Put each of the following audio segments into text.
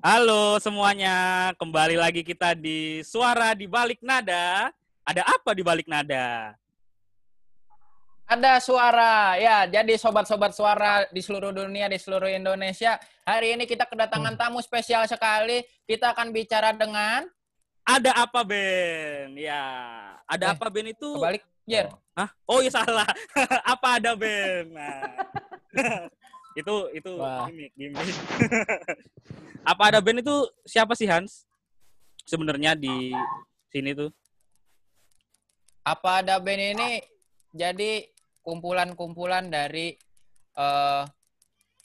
Halo semuanya, kembali lagi kita di Suara di Balik Nada. Ada apa di balik nada? Ada suara, ya. Jadi sobat-sobat suara di seluruh dunia, di seluruh Indonesia, hari ini kita kedatangan tamu spesial sekali. Kita akan bicara dengan Ada apa Ben? Ya, ada Eh, apa Ben itu? kebalik, Jer. Hah? Oh iya salah. apa ada Ben? Nah. itu itu Wah. gimmick, gimmick. apa ada Ben itu siapa sih Hans? Sebenarnya di sini tuh. Apa ada band ini jadi kumpulan-kumpulan dari Apa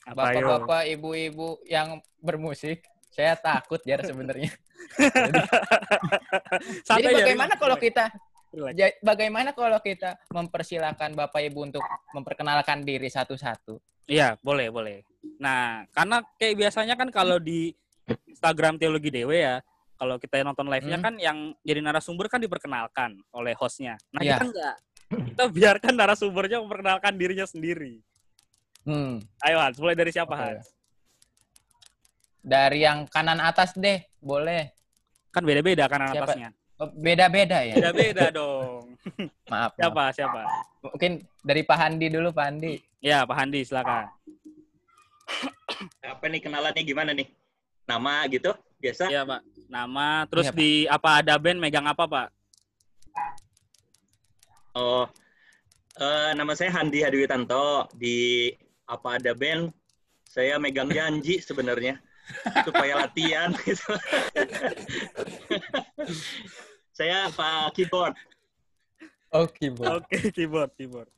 yo? bapak-bapak, ibu-ibu yang bermusik. Saya takut Jer sebenarnya. Jadi ya, bagaimana relax, kalau kita bagaimana kalau kita mempersilahkan Bapak Ibu untuk memperkenalkan diri satu-satu? Iya, boleh, boleh. Nah, karena kayak biasanya kan kalau di Instagram Teologi Dewe ya, kalau kita nonton live-nya Hmm. kan yang jadi narasumber kan diperkenalkan oleh hostnya. Nah, Iya. kita enggak. Kita biarkan narasumbernya memperkenalkan dirinya sendiri. Hmm. Ayo Hans, mulai dari siapa Oke. Hans? Dari yang kanan atas deh, boleh. Kan beda-beda kan Siapa? atasnya. Oh, Beda-beda ya. Beda-beda dong. Maaf, maaf. Siapa? Siapa? Mungkin dari Pak Handi dulu, Pak Handi. Ya, Pak Handi, silakan. apa nih kenalannya gimana nih? Nama gitu biasa? Iya, Pak. Nama, terus Iya, Pak. di apa ada band megang apa, Pak? Oh, eh, nama saya Handi Hadiwitanto di apa ada band? Saya megang janji sebenarnya supaya latihan gitu. saya Pak keyboard. Oke, Bu. Oke, keyboard, keyboard.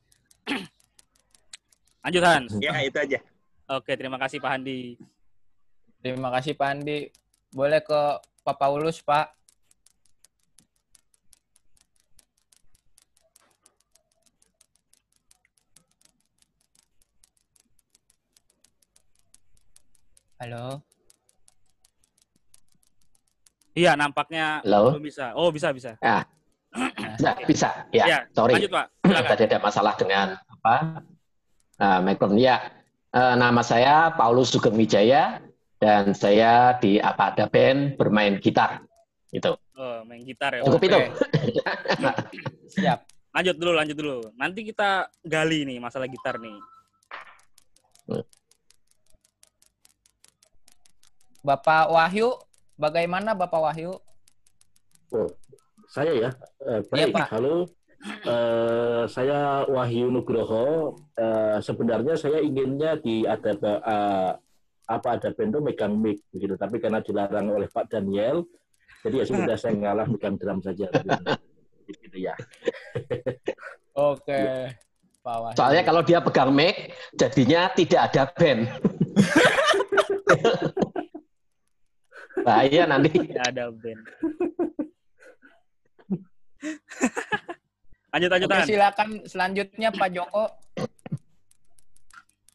Lanjut Hans. Ya itu aja. Oke, terima kasih Pak Handi. Terima kasih Pak Handi. Boleh ke Pak Paulus, Pak. Halo. Iya, nampaknya Halo? belum bisa. Oh, bisa, bisa. Ya, bisa, bisa. Ya, Ya, sorry. Lanjut, Pak. Silakan. Tadi ada masalah dengan apa? Uh, mikrofon. Ya, eh, nama saya Paulus Sugeng Wijaya dan saya di apa ada band bermain gitar. Itu. Oh, main gitar ya. Cukup Oke. itu. Siap. Lanjut dulu, lanjut dulu. Nanti kita gali nih masalah gitar nih. Bapak Wahyu, bagaimana Bapak Wahyu? Oh, saya ya. Eh, Iya, baik, Pak. halo. Eh, saya Wahyu Nugroho. Eh, sebenarnya saya inginnya di ada eh, apa ada bento megang mic begitu, tapi karena dilarang oleh Pak Daniel, jadi ya sudah saya ngalah megang drum saja. Gitu, ya. Oke. Pak Wahyu. Soalnya kalau dia pegang mic, jadinya tidak ada band. Bahaya nanti. Ya, ada band. lanjut, lanjut, Oke, silakan selanjutnya Pak Joko.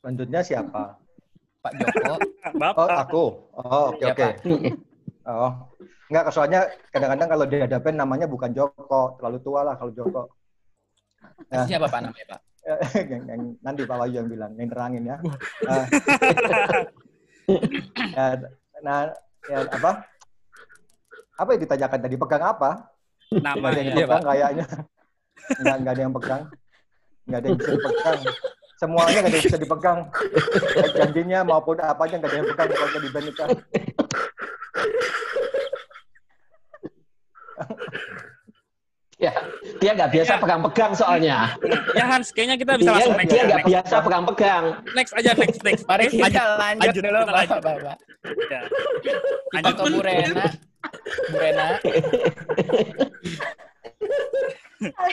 Selanjutnya siapa? Pak Joko. Oh, Bapak. aku. Oh, oke Iya, oke. Pak. Oh. Enggak, soalnya kadang-kadang kalau di hadapan namanya bukan Joko, terlalu tua lah kalau Joko. Ya. Siapa Pak namanya, Pak? yang, yang nanti Pak Wahyu yang bilang, yang terangin ya. Ya, nah, ya, apa? Apa yang ditanyakan tadi? Pegang apa? Nama Nggak ada yang pegang kayaknya. Nggak, nggak ada yang pegang. Nggak ada yang bisa dipegang. Semuanya nggak ada yang bisa dipegang. Baik janjinya maupun apanya nggak ada yang pegang pokoknya di band itu. Ya, dia nggak biasa Ya. pegang-pegang soalnya. Ya Hans, kayaknya kita bisa Dia langsung next. dia aja, nggak biasa pegang-pegang. Next aja, next, next. Mari kita Lanjut, lanjut, lanjut, dulu, lanjut. Bapak. Ya. Lanjut. ke Bu Rena. Bu Rena.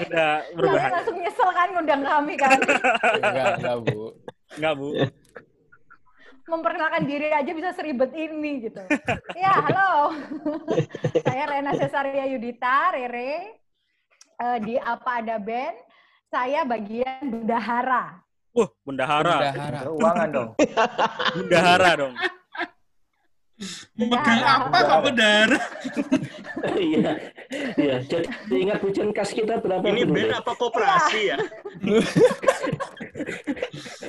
Udah berubah. Kalian langsung nyesel kan ngundang kami kan. Enggak, enggak, Bu. Enggak, Bu. Memperkenalkan diri aja bisa seribet ini gitu. Ya, halo. Saya Rena Cesaria Yudita, Rere. Eh, di Apa Ada Band, saya bagian bendahara. Wah, bendahara. Bendahara. Keuangan dong. Bendahara dong. Megang apa kok berdarah? Iya. Iya, jadi ingat hujan kas kita berapa? Ini band apa koperasi ya?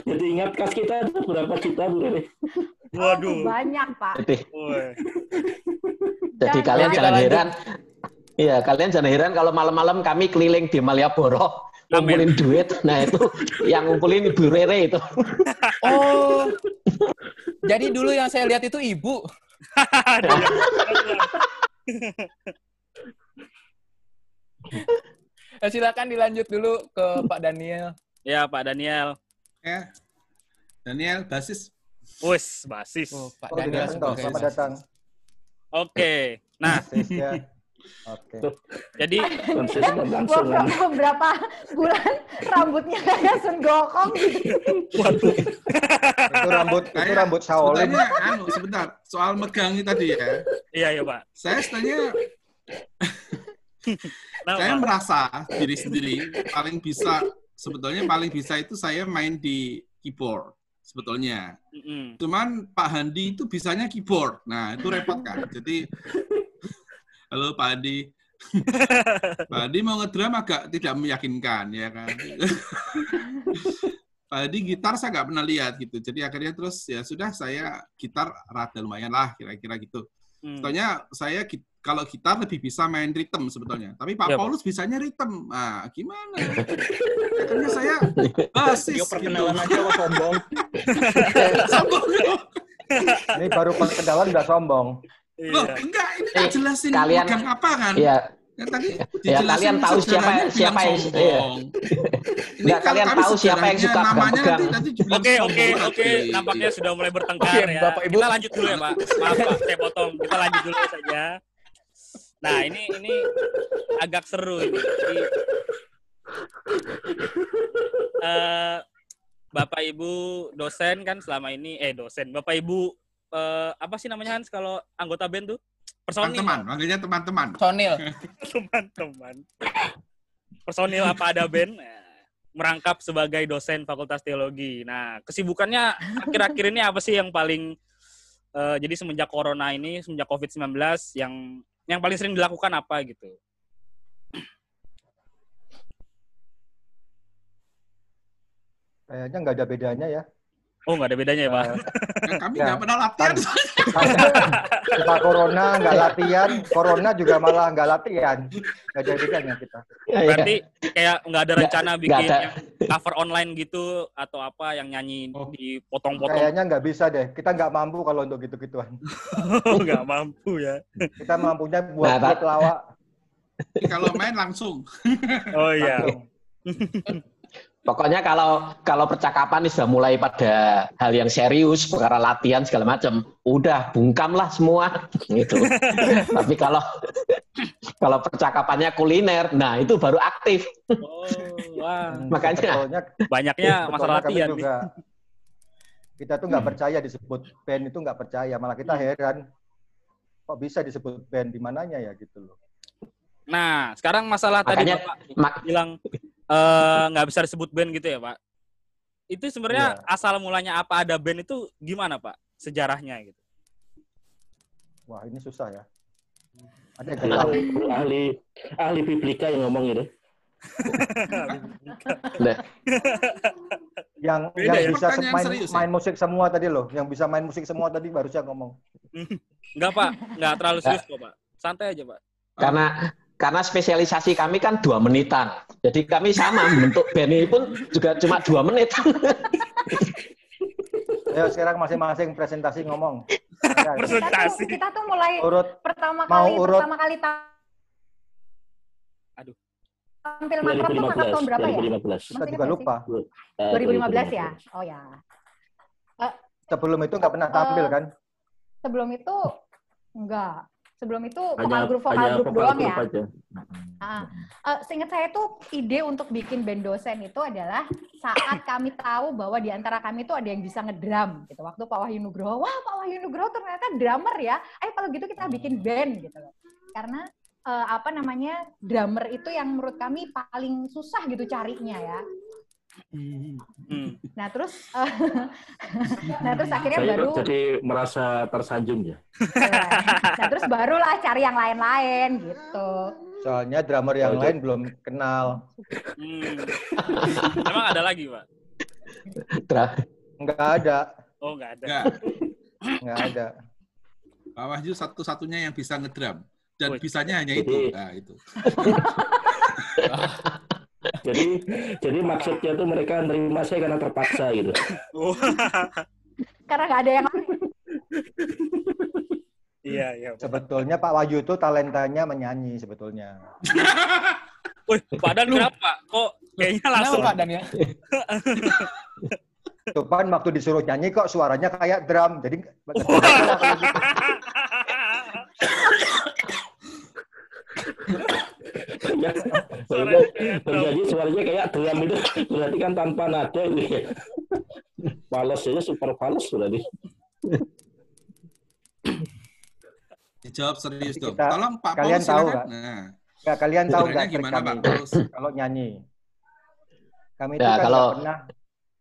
Jadi ingat kas kita itu berapa juta Bu? Waduh. banyak Pak. Jadi, jadi kalian jangan heran. Iya, kalian jangan heran kalau malam-malam kami keliling di Malioboro ngumpulin duit. Nah itu yang ngumpulin Ibu Rere itu. Oh. Jadi dulu yang saya lihat itu ibu. Eh, silakan dilanjut dulu ke Pak Daniel. ya Pak Daniel. Ya. Daniel, basis. Wes, basis. Oh, Pak Oh, Daniel Selamat datang. Oke. Nah, Sis, ya. Oke. jadi Konsisten langsung. kan. Beberapa, beberapa bulan rambutnya kayak Sun Gokong gitu. waduh. Itu rambut itu rambut Shaolin. Anu, sebentar. Soal megang ini tadi ya. Iya, ya, Pak. Saya sebenarnya Nah, saya Pak. merasa diri sendiri paling bisa sebetulnya paling bisa itu saya main di keyboard sebetulnya. Mm-mm. Cuman Pak Handi itu bisanya keyboard. Nah, itu repot kan. Jadi Halo Pak Handi. Pak Handi mau ngedrum agak tidak meyakinkan ya kan. Pak Handi gitar saya nggak pernah lihat gitu. Jadi akhirnya terus ya sudah saya gitar rada lumayan lah kira-kira gitu. Hmm. Sebetulnya saya kalau gitar lebih bisa main ritme sebetulnya. Tapi Pak Pak. Paulus bisanya ritme. Nah, gimana? Akhirnya saya basis Yo perkenalan gitu. aja kok sombong. Sombong. Ini baru perkenalan udah sombong. Loh, Iya. enggak, ini kan jelasin kalian- megang apa kan? Iya, Kan tadi Ya, kalian tahu siapa- siapa yang- iya. Ini Nggak, kalau kalian tahu siapa yang suka namanya pegang-pegang. nanti, nanti dibilang Oke, oke, oke. Nampaknya sudah mulai bertengkar Oke, ya. Bapak Ibu. Kita lanjut dulu ya, Pak. Maaf, Pak. Saya potong. Kita lanjut dulu saja. Nah, ini ini agak seru ini. Jadi, eh, Bapak Ibu dosen kan selama ini eh dosen. Bapak Ibu eh, apa sih namanya Hans kalau anggota band tuh? Personil. Teman-teman, manggilnya teman-teman. Sonil. teman-teman. Personil apa ada band Nah, merangkap sebagai dosen Fakultas Teologi. Nah, kesibukannya akhir-akhir ini apa sih yang paling eh, jadi semenjak corona ini, semenjak Covid-19 yang yang paling sering dilakukan apa gitu? Kayaknya nggak ada bedanya ya. Oh, nggak ada bedanya ya, Pak. Ya, kami Ya. nggak pernah latihan. Kita corona nggak latihan, corona juga malah nggak latihan. Nggak ada bedanya kita. Iya, Berarti kayak nggak ada rencana bikin ada. cover online gitu atau apa yang nyanyi Oh. dipotong-potong. Kayaknya nggak bisa deh. Kita nggak mampu kalau untuk gitu-gituan. nggak mampu ya. Kita mampunya buat Nah, buat lawak. Kalau main langsung. Oh iya. langsung. Pokoknya kalau kalau percakapan sudah mulai pada hal yang serius, perkara latihan segala macam, udah bungkam lah semua gitu. Tapi kalau kalau percakapannya kuliner, nah itu baru aktif. Oh, wah. Hmm, Makanya. sebetulnya Banyaknya Sebetulnya masalah latihan nih. juga kita tuh nggak percaya disebut band itu nggak percaya malah kita heran kok bisa disebut band di mananya ya gitu loh Nah, sekarang masalah tadi Makanya- Bapak mak- bilang eh, nggak bisa disebut band gitu ya, Pak. Itu sebenarnya Iya. asal mulanya apa ada band itu gimana, Pak? Sejarahnya gitu. wah ini susah ya ada nggak ahli, ahli ahli biblika yang ngomong ini. Nah, yang Beda yang ya? bisa main, serius ya? main musik semua tadi loh yang bisa main musik semua tadi baru saya ngomong Enggak, Pak. Enggak terlalu serius kok, Pak. Santai aja, Pak. karena karena spesialisasi kami kan dua menitan. Jadi kami sama bentuk band ini pun juga cuma dua menit. ayo sekarang masing-masing presentasi ngomong Ya, Kita tuh, Presentasi. kita tuh mulai urut pertama Mau kali urut. pertama kali ta- Aduh. tampil mangkrak tuh tahun 2015. berapa ya? 2015. kita Masih juga lupa Eh, 2015 ya? Oh ya. sebelum itu nggak pernah tampil Eh, kan Sebelum itu enggak. Sebelum itu Hanya, vokal grup vokal grup vokal doang grup ya. aja. Ah, eh, seingat saya tuh ide untuk bikin band dosen itu adalah saat kami tahu bahwa di antara kami tuh ada yang bisa ngedrum gitu. Waktu Pak Wahyu Nugroho, wah Pak Wahyu Nugroho ternyata drummer ya. Ayo kalau gitu kita bikin band gitu loh. Karena eh, apa namanya drummer itu yang menurut kami paling susah gitu carinya ya. Hmm. Nah terus, nah terus akhirnya Saya baru, jadi merasa tersanjung ya. nah terus barulah cari yang lain-lain gitu. soalnya drummer yang Oh, lain belum kenal Hmm. Emang ada lagi, Pak? Dra- nggak ada Oh, nggak ada. Enggak. Nggak ada. Pak Wahyu satu-satunya yang bisa ngedrum dan Wih. bisanya hanya itu. Nah, itu. Jadi jadi maksudnya tuh mereka nerima saya karena terpaksa gitu. Oh, Karena nggak ada yang lain. iya, iya. Sebetulnya Pak Wahyu itu talentanya menyanyi sebetulnya. Wih, Pak Dan kenapa? Kok kayaknya Kenapa langsung Pak Dan ya? Cuman waktu disuruh nyanyi kok suaranya kayak drum. Jadi Ya, menjadi suaranya kayak drum itu berarti kan tanpa nada ya. Fals aja super fals berarti. Dijawab serius dong. Kita- Tolong Pak kalian Paulus tahu nggak? Nah, nggak kalian tahu nggak gimana kami Pak Paulus? kalau nyanyi? Kami itu Ya, kan kalau- pernah.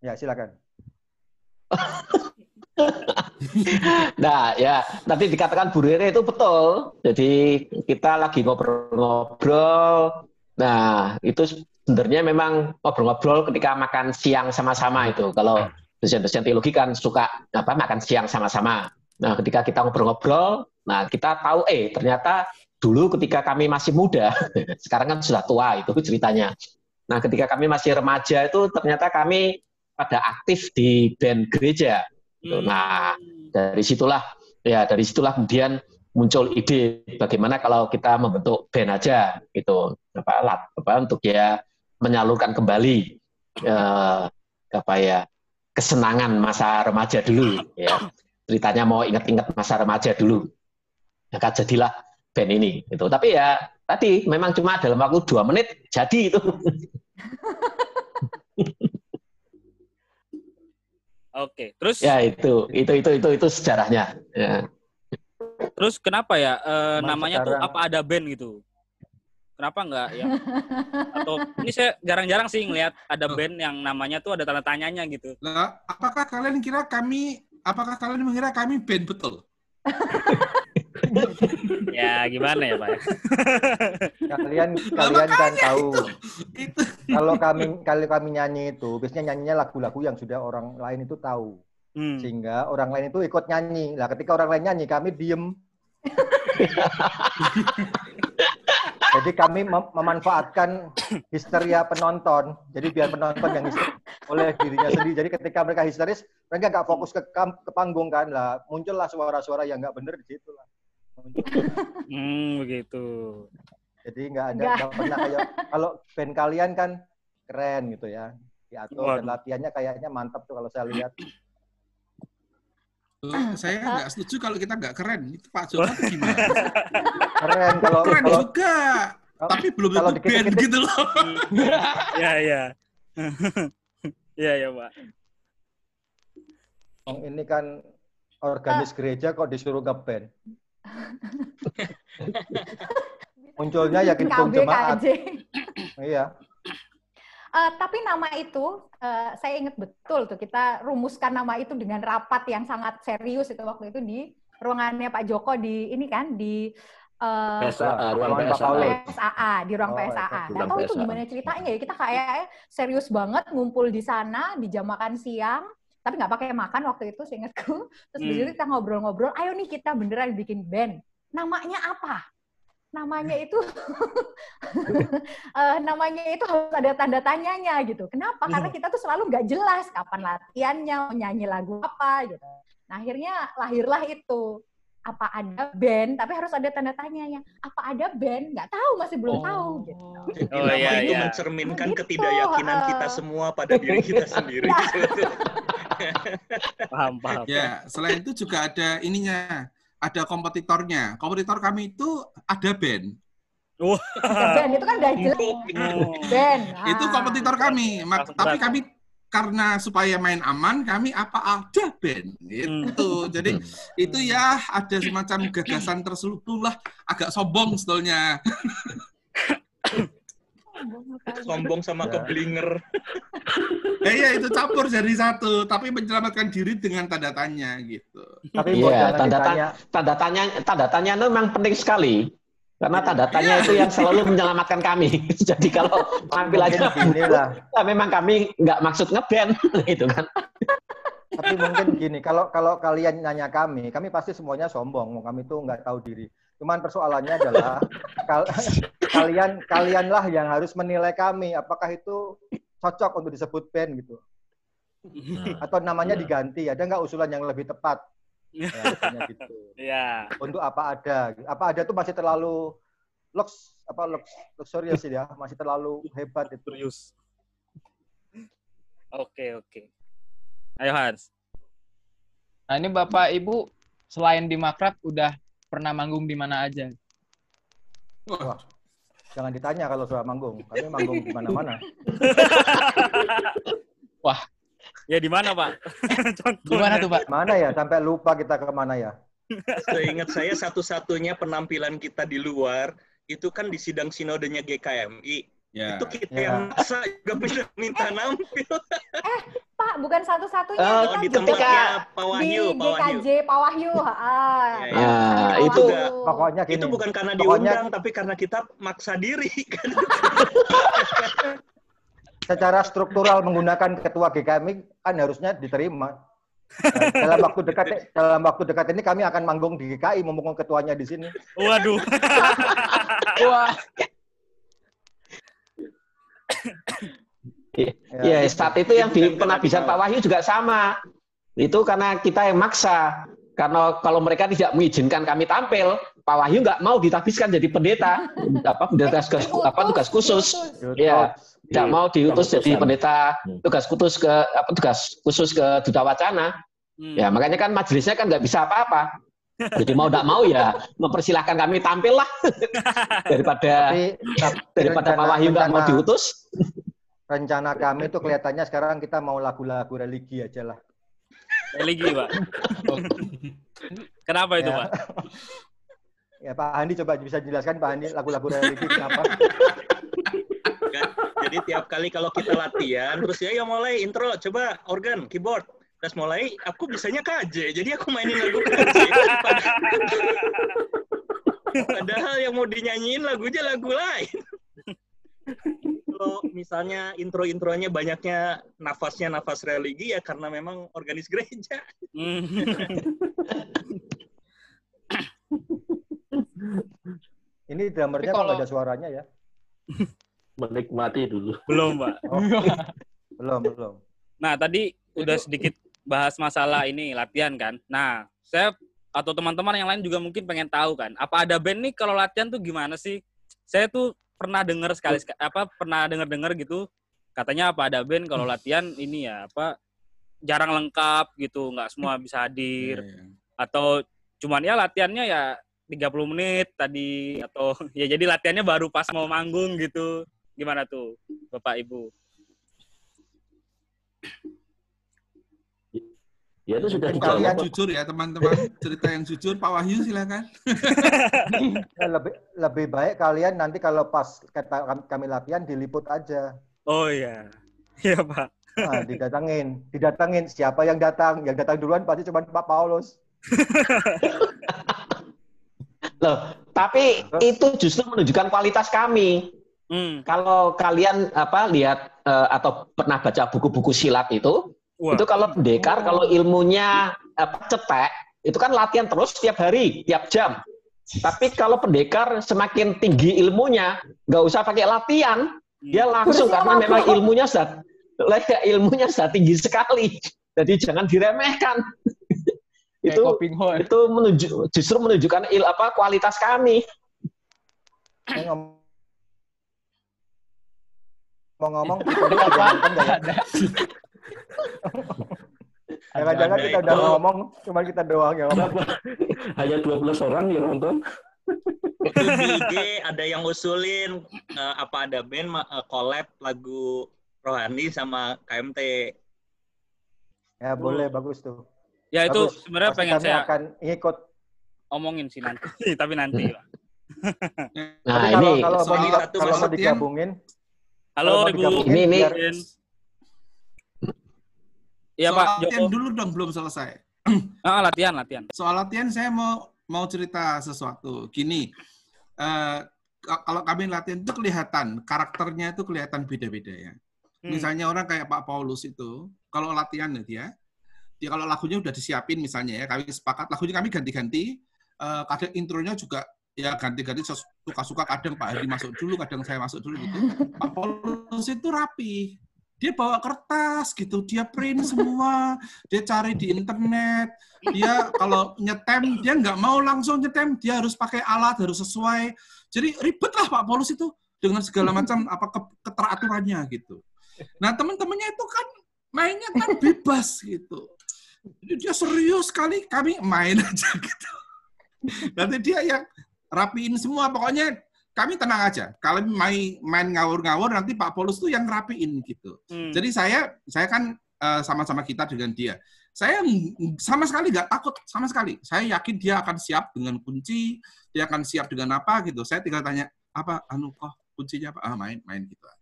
Ya silakan. Nah, ya, tadi dikatakan Bu Rere itu betul. Jadi kita lagi ngobrol-ngobrol. Nah, itu sebenarnya memang ngobrol-ngobrol ketika makan siang sama-sama itu. Kalau dosen-dosen teologi kan suka apa makan siang sama-sama. Nah, ketika kita ngobrol-ngobrol, nah kita tahu eh ternyata dulu ketika kami masih muda, sekarang kan sudah tua itu ceritanya. Nah, ketika kami masih remaja itu ternyata kami pada aktif di band gereja. Hmm. Nah, dari situlah ya dari situlah kemudian muncul ide bagaimana kalau kita membentuk band aja gitu. Apa alat apa untuk ya menyalurkan kembali eh, apa ya kesenangan masa remaja dulu ya. Ceritanya mau ingat-ingat masa remaja dulu. Maka jadilah band ini itu tapi ya tadi memang cuma dalam waktu dua menit jadi itu Oke, terus ya itu itu itu itu itu sejarahnya ya. terus kenapa ya Cuman namanya tuh sekarang- apa ada band gitu? Kenapa enggak ya? Atau ini saya jarang-jarang sih ngelihat ada band yang namanya tuh ada tanda tanyanya gitu. Lah, apakah kalian kira kami apakah kalian mengira kami band betul? Ya gimana ya, Pak? ya? Kalian kalian kan tahu Itu kalau kami kalau kami nyanyi itu biasanya nyanyinya lagu-lagu yang sudah orang lain itu tahu Hmm. sehingga orang lain itu ikut nyanyi. Lah ketika orang lain nyanyi kami diem. Jadi kami mem- memanfaatkan histeria penonton. Jadi biar penonton yang histeris oleh dirinya sendiri. Jadi ketika mereka histeris, mereka nggak fokus ke, ke panggung kan. Lah muncullah suara-suara yang nggak bener di situ lah. Hmm, begitu. Jadi nggak ada Nggak. pernah kayak kalau band kalian kan keren gitu ya. Diatur dan Waduh. latihannya kayaknya mantap tuh kalau saya lihat. Eh, saya nggak setuju kalau kita nggak keren. Itu Pak Joko tuh gimana? Keren kalau Keren kalau juga, tapi belum kalau tentu band dikit-dikit- gitu loh. Ya, ya. Iya, ya, Pak. ini kan organis gereja kok disuruh ngeband. Munculnya yakin KB jemaat. Iya. Eh, tapi nama itu eh, saya ingat betul tuh kita rumuskan nama itu dengan rapat yang sangat serius itu waktu itu di ruangannya Pak Joko di ini kan di eh, PSA, ruang PSA. Paulus. PSAA di ruang Oh, PSAA. Nggak tahu itu PSAA. gimana ceritanya ya kita kayak serius banget ngumpul di sana di jam makan siang tapi nggak pakai makan waktu itu seingatku. Terus Hmm. di kita ngobrol-ngobrol, ayo nih kita beneran bikin band. Namanya apa? Namanya itu eh, namanya itu harus ada tanda tanyanya gitu. Kenapa? Karena kita tuh selalu nggak jelas kapan latihannya, nyanyi lagu apa gitu. Nah, akhirnya lahirlah itu. Apa ada band, tapi harus ada tanda tanyanya. Apa ada band? Nggak tahu, masih belum tahu gitu. Jadi Oh, nama iya, itu iya. mencerminkan Gitu, ketidakyakinan uh. kita semua pada diri kita sendiri. Paham, paham. Ya, selain itu juga ada ininya, ada kompetitornya. Kompetitor kami itu ada band. Ada band itu kan udah jelas Oh. band. Itu Ah. kompetitor kami. Ma- Langsung Tapi kami karena supaya main aman, kami apa ada band. Itu. Jadi itu ya ada semacam gagasan terselubung lah, agak sombong sebetulnya. Sombong sama Ya. keblinger. Eh ya itu campur jadi satu, tapi menyelamatkan diri dengan tanda tanya gitu. Tapi Iya, jangan tanda ditanya, tanda tanya tanda tanya itu memang penting sekali karena tanda tanya Iya. itu yang selalu menyelamatkan kami. Jadi kalau tampil aja ya memang kami nggak maksud ngeband gitu kan. Tapi mungkin gini, kalau kalau kalian nanya kami, kami pasti semuanya sombong. Kami tuh nggak tahu diri. Cuman persoalannya adalah kal- kalian kalianlah yang harus menilai kami apakah itu cocok untuk disebut band gitu Nah, atau namanya Iya. diganti. Ada nggak usulan yang lebih tepat? Ya, biasanya gitu. Iya. Untuk apa ada? Apa ada tuh masih terlalu lux apa lux luxurious ya, masih terlalu hebat itu. Serius. Oke, oke. Ayo Hans. Nah ini Bapak Ibu selain di Makrab udah pernah manggung di mana aja? Wah, Jangan ditanya kalau sudah manggung. Kami manggung di mana-mana. Ya di mana, Pak? Contohnya. Gimana tuh Pak? Mana ya? Sampai lupa kita ke mana ya? Seingat saya satu-satunya penampilan kita di luar itu kan di sidang sinodenya GKMI. ya. Itu kita Ya. yang maksa juga minta, minta nampil. Pak, bukan satu-satunya. Eh, Oh, kita di tempatnya Pak di Wahyu, Pak Wahyu. GKJ Pak Wahyu. Ah, Ya, ya. Ah, Pak itu Wahyu. Pokoknya gini. Itu bukan karena Pokoknya- diundang, tapi karena kita maksa diri. kan. secara struktural menggunakan ketua GKMI kan harusnya diterima. Nah, dalam waktu dekat dalam waktu dekat ini kami akan manggung di GKI mumpung ketuanya di sini. Waduh. Wah, Ya, saat itu yang di penabisan Pak Wahyu juga sama. Itu karena kita yang maksa. Karena kalau mereka tidak mengizinkan kami tampil, Pak Wahyu nggak mau ditabiskan jadi pendeta, apa pendeta tugas, apa tugas khusus. Iya. Tidak mau diutus jadi pendeta tugas khusus ke apa tugas khusus ke duta wacana. Hmm. Ya makanya kan majelisnya kan nggak bisa apa-apa. Jadi mau tidak mau ya mempersilahkan kami tampil lah daripada Tapi, tapi daripada Pak Wahyu nggak mau diutus. Rencana kami itu kelihatannya sekarang kita mau lagu-lagu religi aja lah. Religi, Pak. Kenapa itu, Ya. Pak? Ya Pak Andi coba bisa jelaskan Pak Andi lagu-lagu religi kenapa? Jadi tiap kali kalau kita latihan, terus ya ya mulai intro, coba organ, keyboard. Terus mulai, aku bisanya KJ, jadi aku mainin lagu KJ. Padahal, yang mau dinyanyiin lagunya lagu lain. Kalau misalnya intro-intronya banyaknya nafasnya nafas religi ya karena memang organis gereja. Hmm. Ini drummernya kalau- nggak ada suaranya ya? Menikmati dulu. Belum, Pak. Oh, belum, belum. Nah, tadi udah sedikit bahas masalah ini latihan kan. Nah, saya atau teman-teman yang lain juga mungkin pengen tahu kan, apa ada band nih kalau latihan tuh gimana sih? Saya tuh pernah dengar sekali apa pernah dengar-dengar gitu katanya apa ada band kalau latihan ini ya apa jarang lengkap gitu, nggak semua bisa hadir Iya, iya. atau cuman ya latihannya ya 30 menit tadi atau ya jadi latihannya baru pas mau manggung gitu. Gimana tuh, Bapak Ibu? Ya itu sudah kalian- Pak. Jujur ya teman-teman, cerita yang jujur. Pak Wahyu silakan. Ya, lebih lebih baik kalian nanti kalau pas kata kami latihan diliput aja. Oh iya. Iya, Pak. Nah, didatangin, didatangin siapa yang datang? Yang datang duluan pasti cuma Pak Paulus. Loh, tapi itu justru menunjukkan kualitas kami. Hmm. Kalau kalian apa lihat eh, atau pernah baca buku-buku silat itu, Wah. itu kalau pendekar kalau ilmunya apa cetek, itu kan latihan terus tiap hari, tiap jam. Tapi kalau pendekar semakin tinggi ilmunya, nggak usah pakai latihan, dia langsung Kursinya karena memang ilmunya sudah ilmunya sudah tinggi sekali. Jadi jangan diremehkan. itu itu menunjuk, justru menunjukkan il apa kualitas kami. Saya ngom- ngomong-ngomong kita Jadi udah ya? Ada. Jangan-jangan kita udah ngomong, cuma kita doang yang ngomong. Hanya 12 orang yang nonton. Di IG ada yang usulin eh, apa ada band eh, collab lagu Rohani sama KMT. Ya boleh, bagus tuh. Ya itu sebenarnya Pasti pengen kami saya akan ikut. omongin sih nanti, tapi nanti. Nah Tapi ini kalau, kalau, mau, kalau mau digabungin, Halo Ibu. Ini- ini- Iya Soal Pak latihan Joko. dulu dong, belum selesai. Ah, latihan, latihan. Soal latihan saya mau mau cerita sesuatu. Gini, eh, ka- kalau kami latihan itu kelihatan karakternya itu kelihatan beda-beda ya. Hmm. Misalnya orang kayak Pak Paulus itu, kalau latihan ya dia, ya kalau lagunya udah disiapin misalnya ya, kami sepakat lagunya kami ganti-ganti. Eh, kadang intronya juga ya ganti-ganti suka-suka kadang Pak Hadi masuk dulu, kadang saya masuk dulu gitu. Pak Paulus itu rapi. Dia bawa kertas gitu, dia print semua, dia cari di internet, dia kalau nyetem dia nggak mau langsung nyetem, dia harus pakai alat, harus sesuai. Jadi ribet lah Pak Paulus itu dengan segala macam apa ke- keteraturannya gitu. Nah teman-temannya itu kan mainnya kan bebas gitu. Jadi dia serius sekali, kami main aja gitu. Nanti dia yang rapiin semua, pokoknya kami tenang aja. Kalau main main ngawur-ngawur nanti Pak Paulus tuh yang rapiin gitu. Hmm. Jadi saya saya kan eh, sama-sama kita dengan dia. Saya sama sekali nggak takut sama sekali. Saya yakin dia akan siap dengan kunci, dia akan siap dengan apa gitu. Saya tinggal tanya apa anu kok kuncinya apa? Ah main main gitu aja.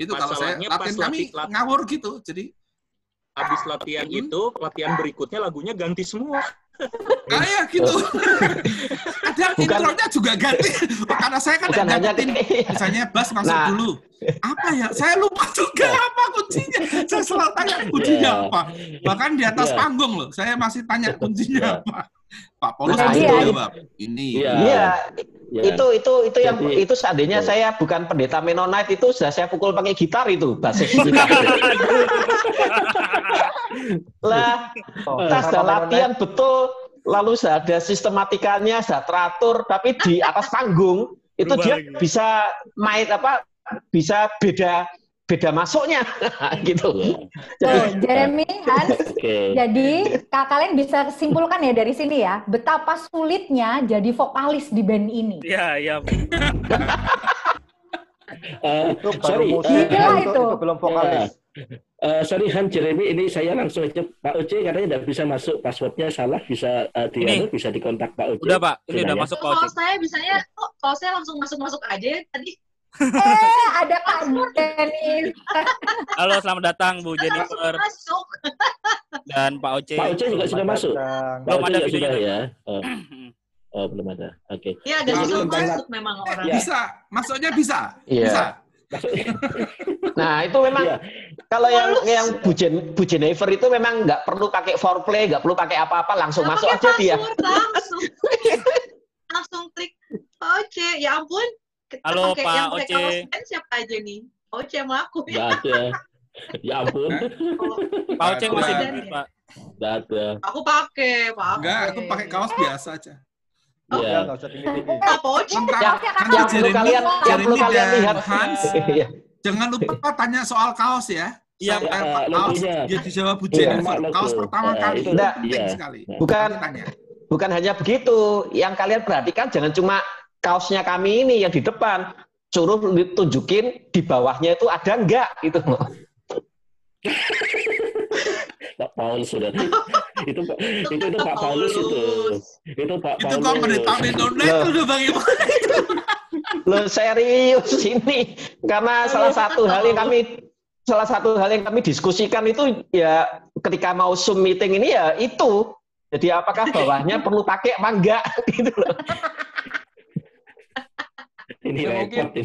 Itu kalau saya latihan kami latih- lat- ngawur gitu. Jadi Habis latihan Hmm. itu, latihan berikutnya lagunya ganti semua. kayak gitu. Ada Bukan- intronya juga ganti. Karena saya kan hanya dapetin misalnya bass masuk Nah. dulu. Apa ya? Saya lupa juga apa kuncinya. Saya selalu tanya kuncinya Iya. apa. Bahkan di atas Iya. panggung loh, saya masih tanya kuncinya apa. Pak Paulus Nah, pasti iya. jawab. Ini. Iya. Iya, Ya. itu itu itu yang Jadi- itu seandainya saya bukan pendeta Mennonite itu sudah saya pukul pakai gitar itu basis gitar. lah Oh, kita sudah latihan betul lalu sudah ada sistematikanya sudah teratur tapi di atas panggung itu Berubah dia lagi. bisa main apa bisa beda beda masuknya gitu Tuh, Jeremy, Hans, Oke. jadi kak kalian bisa simpulkan ya dari sini ya, betapa sulitnya jadi vokalis di band ini. Iya, iya. Itu baru sorry, Gila itu, itu. itu belum vokalis. Eh, sorry Han Jeremy ini saya langsung aja Pak Oce katanya tidak bisa masuk passwordnya salah bisa eh, di Ini. anu, bisa dikontak Pak Oce. Udah Pak, ini udah Gimana? masuk Pak kalau Uci. saya bisanya kok kalau saya langsung masuk masuk aja ya tadi Eh, ada Kak Dennis. Halo, selamat datang Bu Jennifer masuk dan Pak Oce. Pak Oce juga sudah masuk. Pak Belum Oce ada sudah videonya. ya. Oh, oh, belum ada. Oke. ya agak Nah, susah tentang- masuk memang orang Ya. Bisa, masuknya bisa. Iya. Bisa. Nah itu memang Iya. kalau yang Halus. yang Bu, Jen, Bu Jennifer itu memang nggak perlu pakai foreplay nggak perlu pakai apa-apa langsung masuk aja dia langsung langsung klik Oce ya ampun kita Halo, pakai Pak yang pakai Oce. kaos siapa aja nih Oce sama aku ya ada. Ya ampun. Pak Oce masih Ada. Pak. Nggak ada. aku pakai pakai Enggak, aku pakai kaos biasa aja. Ya, Ya. nggak usah tinggi-tinggi. Lengkap. yang, perlu kalian yang perlu kalian lihat Hans, Iya. jangan lupa tanya soal kaos ya. Iya, Soal Pak. kaos, dia dijawab Bu Iya. Jennifer. Kaos pertama Eh, kali. itu- Nggak. penting iya. sekali. bukan Tanya. bukan hanya begitu yang kalian perhatikan jangan cuma kaosnya kami ini yang di depan suruh ditunjukin di bawahnya itu ada enggak gitu Pak Paulus sudah. itu Pak itu itu Pak Paulus itu. Itu Pak Itu Paulus. kok pendeta Mennonite Loh. udah bagaimana? Loh serius ini karena salah satu hal yang kami salah satu hal yang kami diskusikan itu ya ketika mau Zoom meeting ini ya itu. Jadi apakah bawahnya perlu pakai apa enggak gitu loh. Ini Ya, repot mungkin. ini.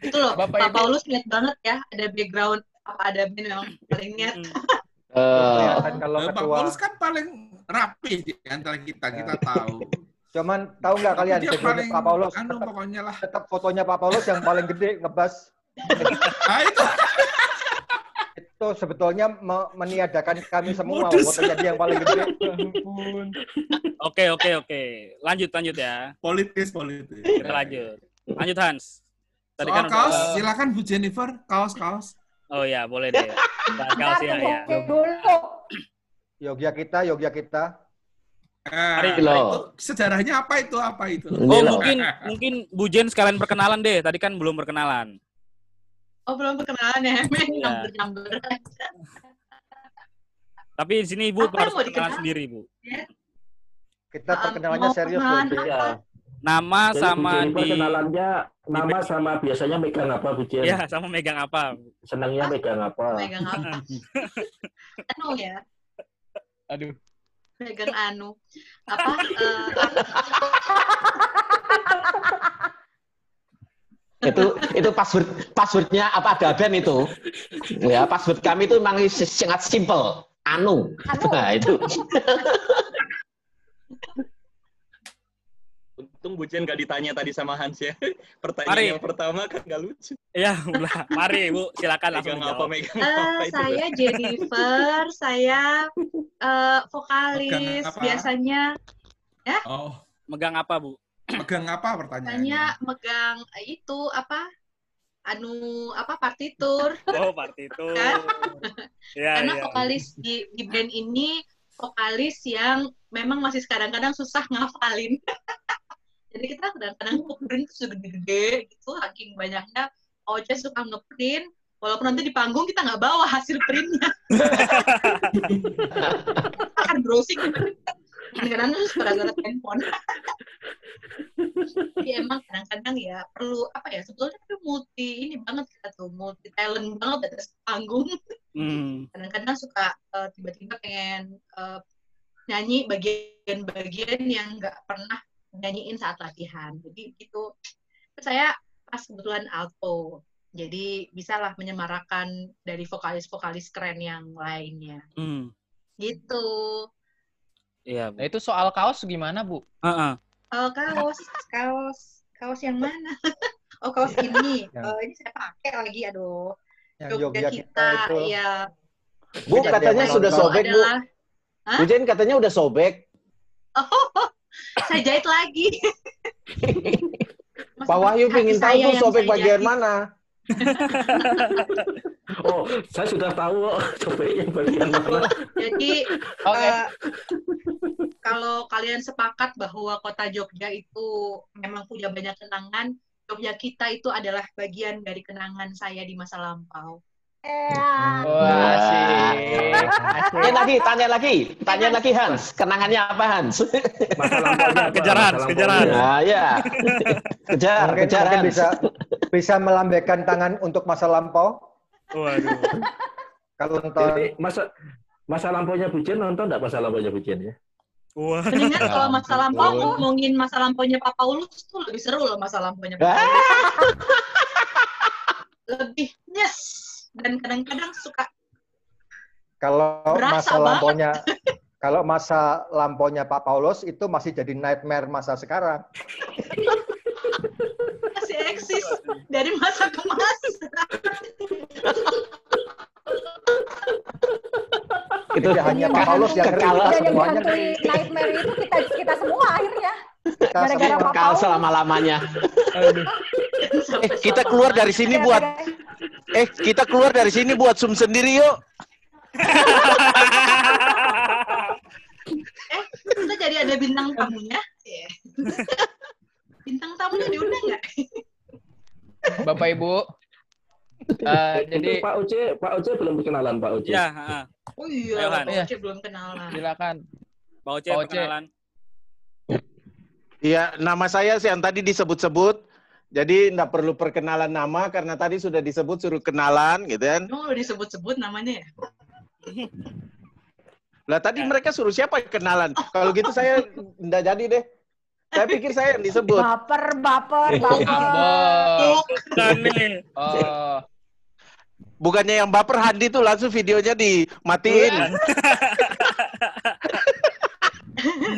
itu loh Bapak Pak. Paulus niat banget ya ada background apa ada band memang paling niat Eh, Kelihatan kalau Eh, Pak ketua. Paulus kan paling rapi di antara kita, kita tahu. Cuman tahu nggak kalian Dia paling, Pak Paulus anu tetap, pokoknya lah. tetap fotonya Pak Paulus yang paling gede ngebas Ah, itu itu sebetulnya me- meniadakan kami semua Modus. fotonya dia yang paling gede. Ya. Oke, oke, oke. Lanjut, lanjut ya. politis, politis. Kita lanjut. Lanjut Hans. Tadi Soal kan kaos, udah- silakan Bu Jennifer, kaos-kaos. Oh ya, boleh deh. Ntar kaos ya, ya. Oce dulu. Yogya kita, Yogya kita. Ah, Mari. Loh. itu sejarahnya apa itu? Apa itu? Oh, mungkin mungkin Bu Jen sekalian perkenalan deh. Tadi kan belum perkenalan. oh belum perkenalan ya Iya. Tapi di sini Ibu Apa harus perkenalan sendiri, Bu. Kita Ah, perkenalannya serius perkenalan loh. Nama Jadi sama di kenalannya nama sama biasanya megang apa Bu Jen? Ya, sama megang apa? Senangnya megang apa? megang apa anu ya Aduh. megang anu apa eh, itu itu password passwordnya apa ada band itu ya password kami itu memang sangat simple Anu. Anu. Nah, itu. Untung Bu Jen nggak ditanya tadi sama Hans ya. Pertanyaan Mari. yang pertama kan nggak lucu. Iya, udah. Mari Bu, silakan langsung Megang apa, megang Eh, apa itu. saya Jennifer, saya eh, vokalis Megang apa? biasanya Oh, Megang apa, Bu? megang apa pertanyaannya? biasanya megang itu apa anu apa partitur Oh, partitur. Kan? Iya, karena iya. vokalis di, di band ini vokalis yang memang masih kadang-kadang susah ngafalin. Jadi kita kadang-kadang ngeprint tuh gede-gede gitu, saking banyaknya Oce suka ngeprint, walaupun nanti di panggung kita nggak bawa hasil printnya. Kita akan browsing. Kadang-kadang tuh gara-gara handphone. Jadi emang kadang-kadang ya perlu apa ya sebetulnya itu multi ini banget kita tuh multi talent banget di atas panggung Hmm. kadang-kadang suka eh, tiba-tiba pengen eh, nyanyi bagian-bagian yang nggak pernah nyanyiin saat latihan. Jadi gitu. Terus saya pas kebetulan alto. Jadi bisalah menyemarakan dari vokalis-vokalis keren yang lainnya. Hmm. Gitu. Iya, Bu. Nah, itu soal kaos gimana, Bu? Heeh. Oh, kaos, kaos, kaos yang mana? oh, kaos ini. Yang- Oh, ini saya pakai lagi, aduh. Yang Jogja Jogja kita itu. ya. Bu, katanya sudah sobek, Bu. adalah Bu Jen katanya udah sobek. Oh, saya jahit lagi. Pak Wahyu pengen tahu tuh yang sobek bagian jahit? mana. Oh, saya sudah tahu kok sobeknya bagian mana. Jadi Oke. eh, kalau kalian sepakat bahwa kota Jogja itu memang punya banyak kenangan, Jogja kita itu adalah bagian dari kenangan saya di masa lampau. Ya. Wah, asik. Tanya lagi, tanya lagi, tanya lagi Hans. Kenangannya apa Hans? Masa lampaunya apa? Kejar, Hans, Masa kejar, lampaunya. Hans. Nah, ya. Kejar, Mungkin, kejar mungkin Hans. bisa bisa melambaikan tangan untuk masa lampau. Waduh. Kalau nonton Jadi masa masa lampaunya Bu Jen nonton nggak masa lampaunya Bu Jen ya? Wah. Mendingan kalau masa lampau ngomongin masa lampaunya Pak Paulus tuh lebih seru loh masa lampaunya Pak Ah. Lebih yes dan kadang-kadang suka kalau masa banget. lampaunya kalau masa lampaunya Pak Paulus itu masih jadi nightmare masa sekarang. masih eksis dari masa ke masa. Itu hanya Pak Paulus yang ngeri, kekal, Dan yang semuanya nightmare itu kita kita semua akhirnya. Gara-gara kekal selama-lamanya. Eh, kita keluar dari sini buat eh kita keluar dari sini buat sum sendiri yuk. Eh, kita jadi ada bintang tamunya. Iya. bintang tamunya diundang nggak? Bapak Ibu. Eh, jadi Pak Oce, Pak Oce belum kenalan Pak Oce. Ya, heeh. Oh iya. Pak. Oce belum kenalan. silakan. Pak Oce, Pak Oce. Iya, nama saya sih yang tadi disebut-sebut. Jadi nggak perlu perkenalan nama karena tadi sudah disebut suruh kenalan gitu kan. Udah disebut-sebut namanya ya? Lah tadi mereka suruh siapa yang kenalan? Kalau gitu saya nggak jadi deh. Saya pikir saya yang disebut. Baper, baper, Oh, baper. Bukan nih. Oh, Bukannya yang baper Handi tuh langsung videonya dimatiin.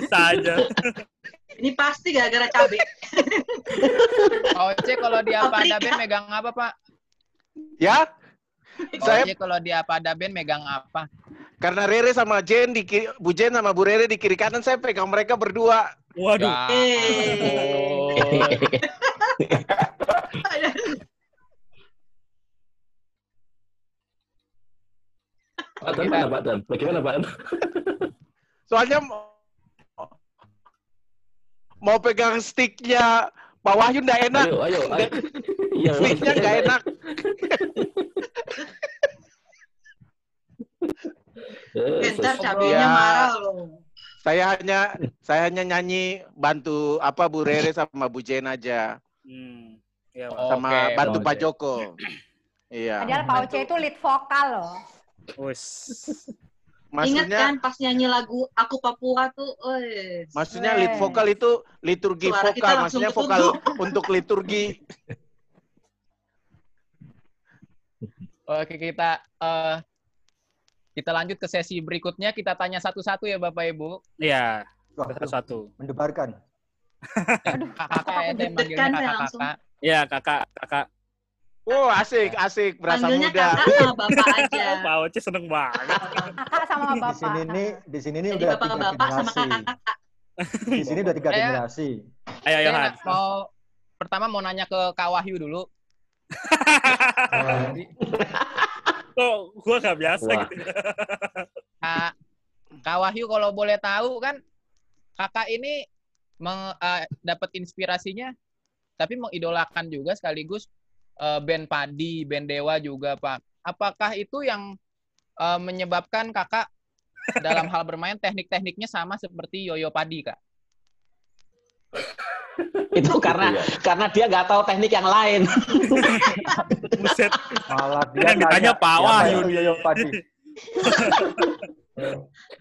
Bisa aja. Ini pasti gara-gara cabe. Pak Oce kalau di apa ada band megang apa, Pak? Ya, Pak Saya- Oce kalau di apa ada band megang apa? karena Rere sama Jen di ki- Bu Jen sama Bu Rere di kiri kanan saya pegang mereka berdua. Waduh. Ya ampun. Pak mana Pak Dan? Bagaimana Pak Dan? Soalnya mau, pegang sticknya Pak Wahyu nggak enak. Ayo, ayo, ayo. Iya, Sticknya nggak enak. Eh, Bentar cabenya Ya. marah loh. Saya hanya saya hanya nyanyi bantu apa Bu Rere sama Bu Jen aja Hmm. Ya. Oh. sama Oke, bantu Pak. Joko. Iya. Padahal Pak Oce itu lead vokal loh. Wis. Ingat Maksudnya kan pas nyanyi lagu Aku Papua tuh, wes. maksudnya lead vokal itu liturgi Suara vokal, maksudnya vokal untuk liturgi. Oke, kita eh kita lanjut ke sesi berikutnya. Kita tanya satu-satu ya Bapak Ibu. Iya, satu-satu. mendebarkan. Kakak ente manggilnya Deg-degan saya langsung. kakak-kakak. Iya, kakak, kakak. Oh, asik, asik, berasa Panggilnya muda. kakak sama bapak aja. Pak Oce seneng banget. Kakak sama Di bapak. sini nih, di sini nih Jadi udah tiga bapak-bapak sama generasi. kakak-kakak. Di sini udah tiga Saya- generasi. Ayo, ayo, Han. mau pertama mau nanya ke Kak Wahyu dulu. Kok gua nggak biasa Wah. gitu. Kak, Kak Wahyu kalau boleh tahu kan kakak ini meng- eh, dapat inspirasinya tapi mengidolakan juga sekaligus eh, band Padi, band Dewa juga Pak. Apakah itu yang eh, menyebabkan kakak dalam hal bermain teknik-tekniknya sama seperti Yoyo Padi Kak? Itu karena Iya. karena dia nggak tahu teknik yang lain. Buset. Malah dia Yang ditanya Pak "Siapa Wahyu itu nih?" Yoyo Padi.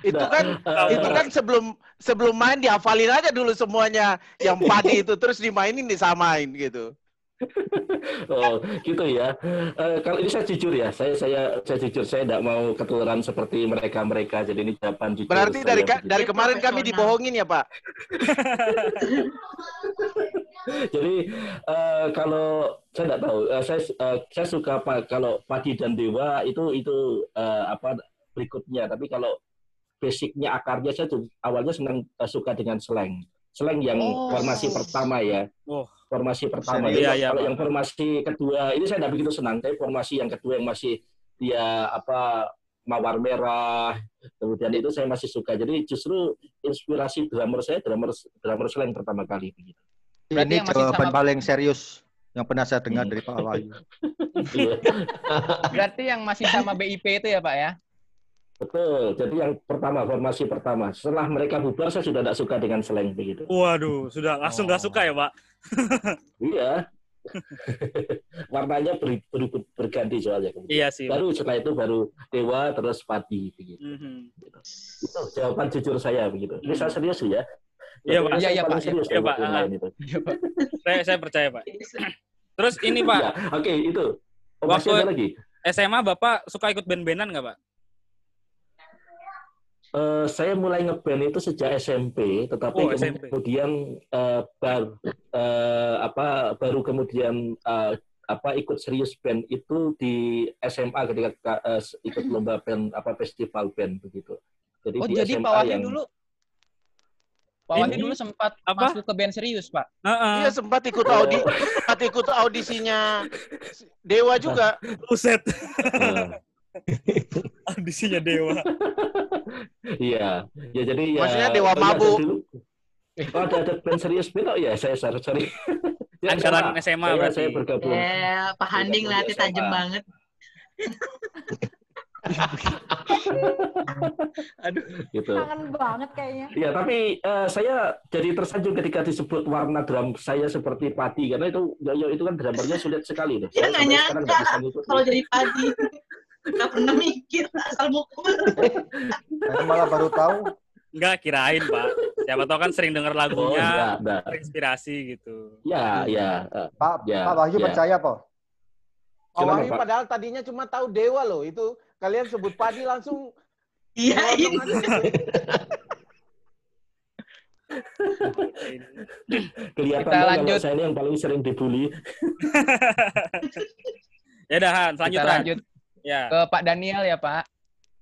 Itu Nah, kan eh, itu kan sebelum sebelum main dihafalin aja dulu semuanya yang padi itu terus dimainin disamain gitu. Oh, gitu ya. Eh, kalau ini saya jujur ya, saya saya saya jujur saya tidak mau ketularan seperti mereka mereka. Jadi ini jawaban jujur. Berarti saya dari ka- dari kemarin kami dibohongin ya, Pak. Jadi eh, kalau saya tidak tahu, eh, saya eh, saya suka pak kalau padi dan dewa itu itu eh, apa berikutnya. Tapi kalau basicnya akarnya saya tuh awalnya senang eh, suka dengan slang, slang yang Oh. formasi pertama ya. Oh. Formasi pertama. Iya, iya, kalau yang formasi kedua ini saya tidak begitu senang. Tapi formasi yang kedua yang masih dia apa mawar merah, kemudian itu saya masih suka. Jadi justru inspirasi drummer saya drummer drummer slang pertama kali begitu. Berarti Ini jawaban sama- paling serius yang pernah saya dengar Hmm. dari Pak Wahyu. Iya. Berarti yang masih sama BIP itu ya Pak ya? Betul. Jadi yang pertama formasi pertama. Setelah mereka bubar saya sudah tidak suka dengan slang begitu. Waduh, sudah langsung nggak Oh. suka ya, Pak? Iya. Warnanya ber, ber- berganti soalnya. kemudian. Iya sih. Pak. Baru setelah itu baru dewa terus padi begitu. Mhm. Itu jawaban jujur saya begitu. Ini saya serius ya. Iya, Pak. Iya, iya, Pak. serius Iya, kalau Pak. lain itu. Saya saya percaya, Pak. Terus ini, Pak, Iya, Oke, itu. Oh, Waktu- lagi. SMA Bapak suka ikut band-bandan nggak, Pak? Eh, saya mulai ngeband itu sejak SMP, tetapi Oh, SMP. kemudian eh, bar- eh, apa baru kemudian eh, apa ikut serius band itu di SMA ketika ka- eh, ikut lomba band apa festival band begitu. Jadi Oh di jadi SMA Pak Wahyu yang dulu Pak Wahyu dulu sempat apa? masuk ke band serius Pak. Heeh. Iya sempat ikut audi sempat ikut audisinya Dewa juga. Buset. eh, Audisinya Dewa. Iya, ya jadi ya. Maksudnya Dewa iya, Mabuk. Oh, ada, ada band serius ya saya sorry. sorry. Ya, Andalan SMA saya, berarti. saya bergabung. Ya, Pak Handing nanti tajam SMA. banget. Aduh, gitu. Kangen banget kayaknya. Ya, tapi eh, saya jadi tersanjung ketika disebut warna drum saya seperti padi karena itu Yoyo itu kan drummernya sulit sekali loh. Ya, Saya nggak ngikutin. Kalau jadi padi, nggak pernah mikir asal mukul. Saya malah baru tahu Enggak, kirain, Pak. Siapa tahu kan sering denger Oh, lagunya, enggak, enggak. terinspirasi gitu. Ya, ya. eh, Pak Ya, Pak Wahyu ya. percaya po. Pak Silakan, Wahyu Pak. padahal tadinya cuma tahu Dewa loh. Itu kalian sebut padi langsung Iya, ini. aja. kelihatan Kita kalau lanjut. saya ini yang paling sering dibully. ya dah, Han, Kita lanjut Ya. ke Pak Daniel ya Pak.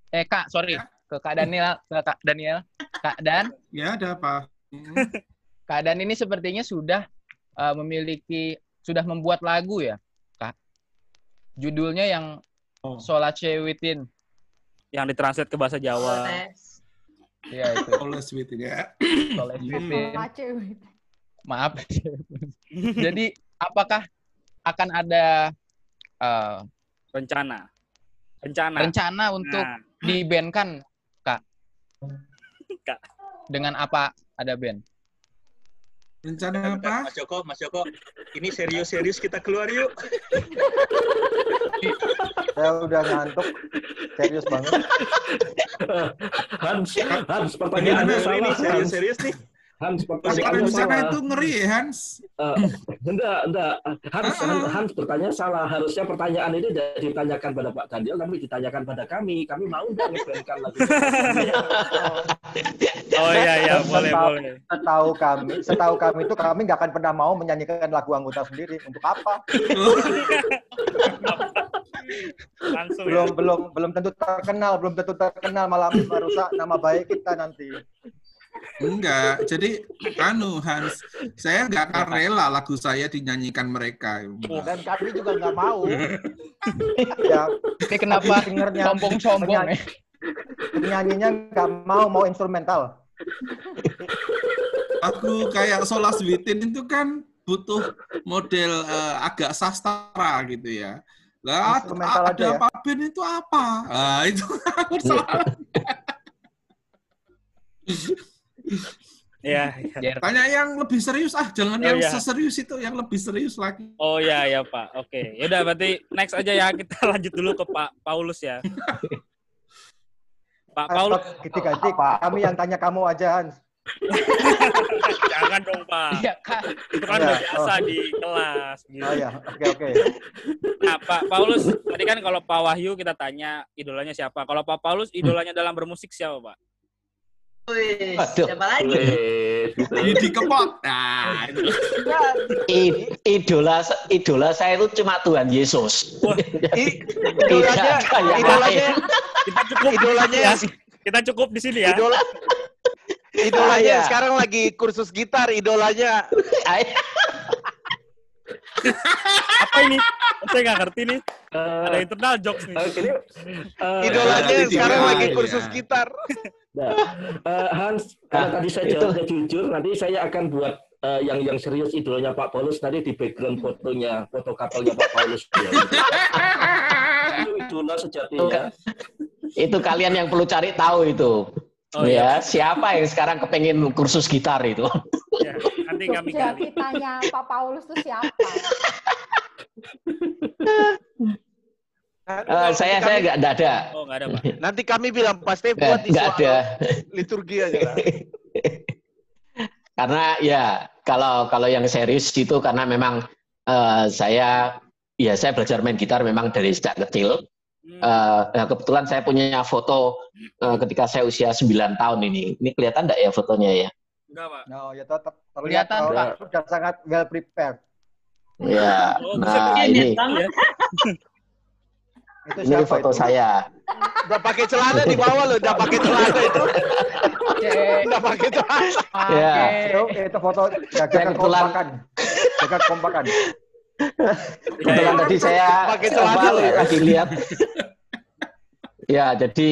Eh Kak, sorry. Ke Kak Daniel, ke Kak Daniel. Kak Dan, Ya, ada apa? Hmm. Kak Dan ini sepertinya sudah eh, memiliki sudah membuat lagu ya, Kak. Judulnya yang Oh. Solace Within. Yang ditranslate ke bahasa Jawa. tes. Ya itu. Sweet ini ya. Solace Hmm. Within. Maaf. Jadi apakah akan ada eh, Rencana. Rencana. rencana untuk Nah, di band kan, Kak? Kak. Dengan apa ada band? Rencana apa? Mas Joko, Mas Joko, ini serius-serius kita keluar yuk. Saya udah ngantuk. Serius banget. Hans, Hans, Ini pertanyaan ada Anda ini salah. Hans. serius-serius nih. Hans pertanyaannya sana salah. itu ngeri ya, Hans. Eh, enggak, enggak. Hans, Ah. Hans, Hans bertanya salah. Harusnya pertanyaan ini tidak ditanyakan pada Pak Daniel, tapi ditanyakan pada kami. Kami mau nggak ngebandkan lagu Oh iya iya boleh Setahu- boleh. Setahu kami, setahu kami itu kami nggak akan pernah mau menyanyikan lagu anggota sendiri. Untuk apa? Langsung ya. Belum belum belum tentu terkenal, belum tentu terkenal malah merusak nama baik kita nanti. Enggak, jadi anu Hans, saya nggak akan rela lagu saya dinyanyikan mereka. Dan kami juga nggak mau. ya, Ini kenapa dengernya sombong-sombong ya? penyanyinya nggak mau mau instrumental. Lagu kayak Solas Witin itu kan butuh model eh, agak sastra gitu ya. Lah Instrumental ada aja ya? Itu apa? Ah itu persoalan. Iya iya. Tanya yang lebih serius ah, jangan Oh, yang iya. seserius itu, yang lebih serius lagi. Oh iya ya Pak. Oke. Ya udah berarti next aja ya kita lanjut dulu ke Pak Paulus ya. Pak Paulus Ganti-ganti kami yang tanya kamu aja Hans. jangan dong Pak. Iya, Kak. Itu kan udah biasa oh. di kelas gitu. Oh ya, oke oke. Nah, Pak Paulus tadi kan kalau Pak Wahyu kita tanya idolanya siapa. Kalau Pak Paulus idolanya dalam bermusik siapa, Pak? Wih, Aduh. siapa lagi? Gitu. Didi Kempot. Nah, itu. I- idola idola saya itu cuma Tuhan Yesus. Wah, I- idolanya, idolanya, kita cukup idolanya, ya. Kita cukup di sini ya. idola, idolanya Ah, iya. sekarang lagi kursus gitar, idolanya. Apa ini? Saya nggak ngerti nih. Eh, Ada internal jokes nih. Oke, ini, eh, Idolanya Didi sekarang lagi ya. kursus gitar. Nah, eh, Hans, karena Nah, tadi saya itu. jawabnya jujur, nanti saya akan buat eh, yang yang serius idolanya Pak Paulus nanti di background fotonya, foto kapalnya Pak Paulus. Ya. itu idola sejatinya. Itu kalian yang perlu cari tahu itu. Oh, ya, siapa yang sekarang kepengen kursus gitar itu? Ya, nanti kami Jogja gali. kitanya Pak Paulus itu siapa? Nanti saya kami- saya nggak ada. Oh, nggak ada, Pak. Nanti kami bilang pasti buat isu ada. liturgi aja lah. karena ya kalau kalau yang serius itu karena memang eh, saya ya saya belajar main gitar memang dari sejak kecil. Nah, kebetulan saya punya foto eh, ketika saya usia 9 tahun ini. Ini kelihatan enggak ya fotonya ya? Enggak, Pak. No, ya tetap terlihat Kelihatan, kalau Pak. sudah sangat well prepared. Ya. Oh, Nah, ini banget. Itu ini siapa foto itu? saya. Udah pakai celana di bawah loh, udah pakai celana itu. Oke. Udah pakai celana. Ya. Itu, itu foto jaga kekompakan. Jaga kekompakan. Kebetulan tadi saya Pakai celana apa, loh ya. lagi lihat. ya, jadi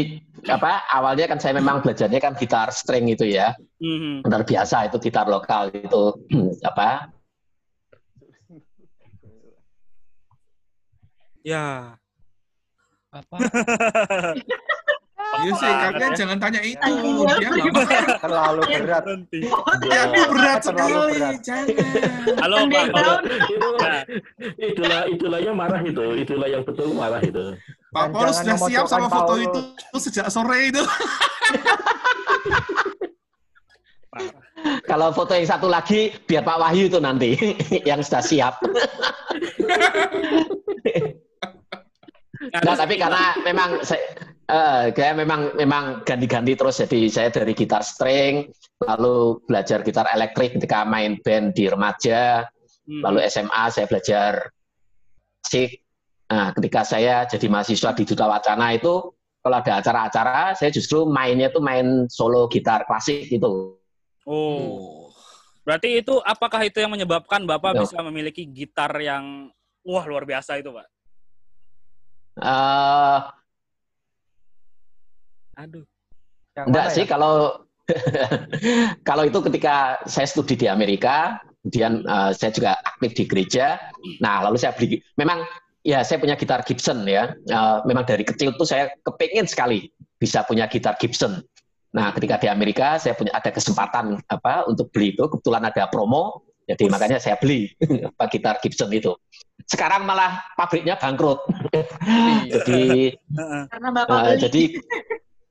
apa awalnya kan saya memang belajarnya kan gitar string itu ya. Mhm. Gitar biasa itu gitar lokal itu apa Ya. Apa? Iya sih, kalian jangan tanya itu. Dia nggak mau. Terlalu berat. Ya, itu berat sekali. berat. Jangan. Halo, Pak Paulus. itu Nah, idola idolanya marah itu, idola yang betul marah itu. Pak Paulus sudah siap sama foto itu sejak sore itu. kalau foto yang satu lagi biar Pak Wahyu itu nanti yang sudah siap. Nah, tapi karena memang saya eh, saya memang memang ganti-ganti terus jadi saya dari gitar string lalu belajar gitar elektrik ketika main band di remaja Hmm. lalu SMA saya belajar musik. Nah, ketika saya jadi mahasiswa di Duta Wacana itu kalau ada acara-acara saya justru mainnya tuh main solo gitar klasik gitu. Oh. Berarti itu apakah itu yang menyebabkan Bapak bisa memiliki gitar yang wah luar biasa itu, Pak? eh Aduh. Yang enggak sih ya? kalau kalau itu ketika saya studi di Amerika, kemudian eh, saya juga aktif di gereja. Nah, lalu saya beli memang ya saya punya gitar Gibson ya. Eh, memang dari kecil tuh saya kepingin sekali bisa punya gitar Gibson. Nah, ketika di Amerika saya punya ada kesempatan apa untuk beli itu, kebetulan ada promo, jadi makanya saya beli apa gitar Gibson itu. Sekarang malah pabriknya bangkrut. jadi Heeh. Karena Bapak beli. jadi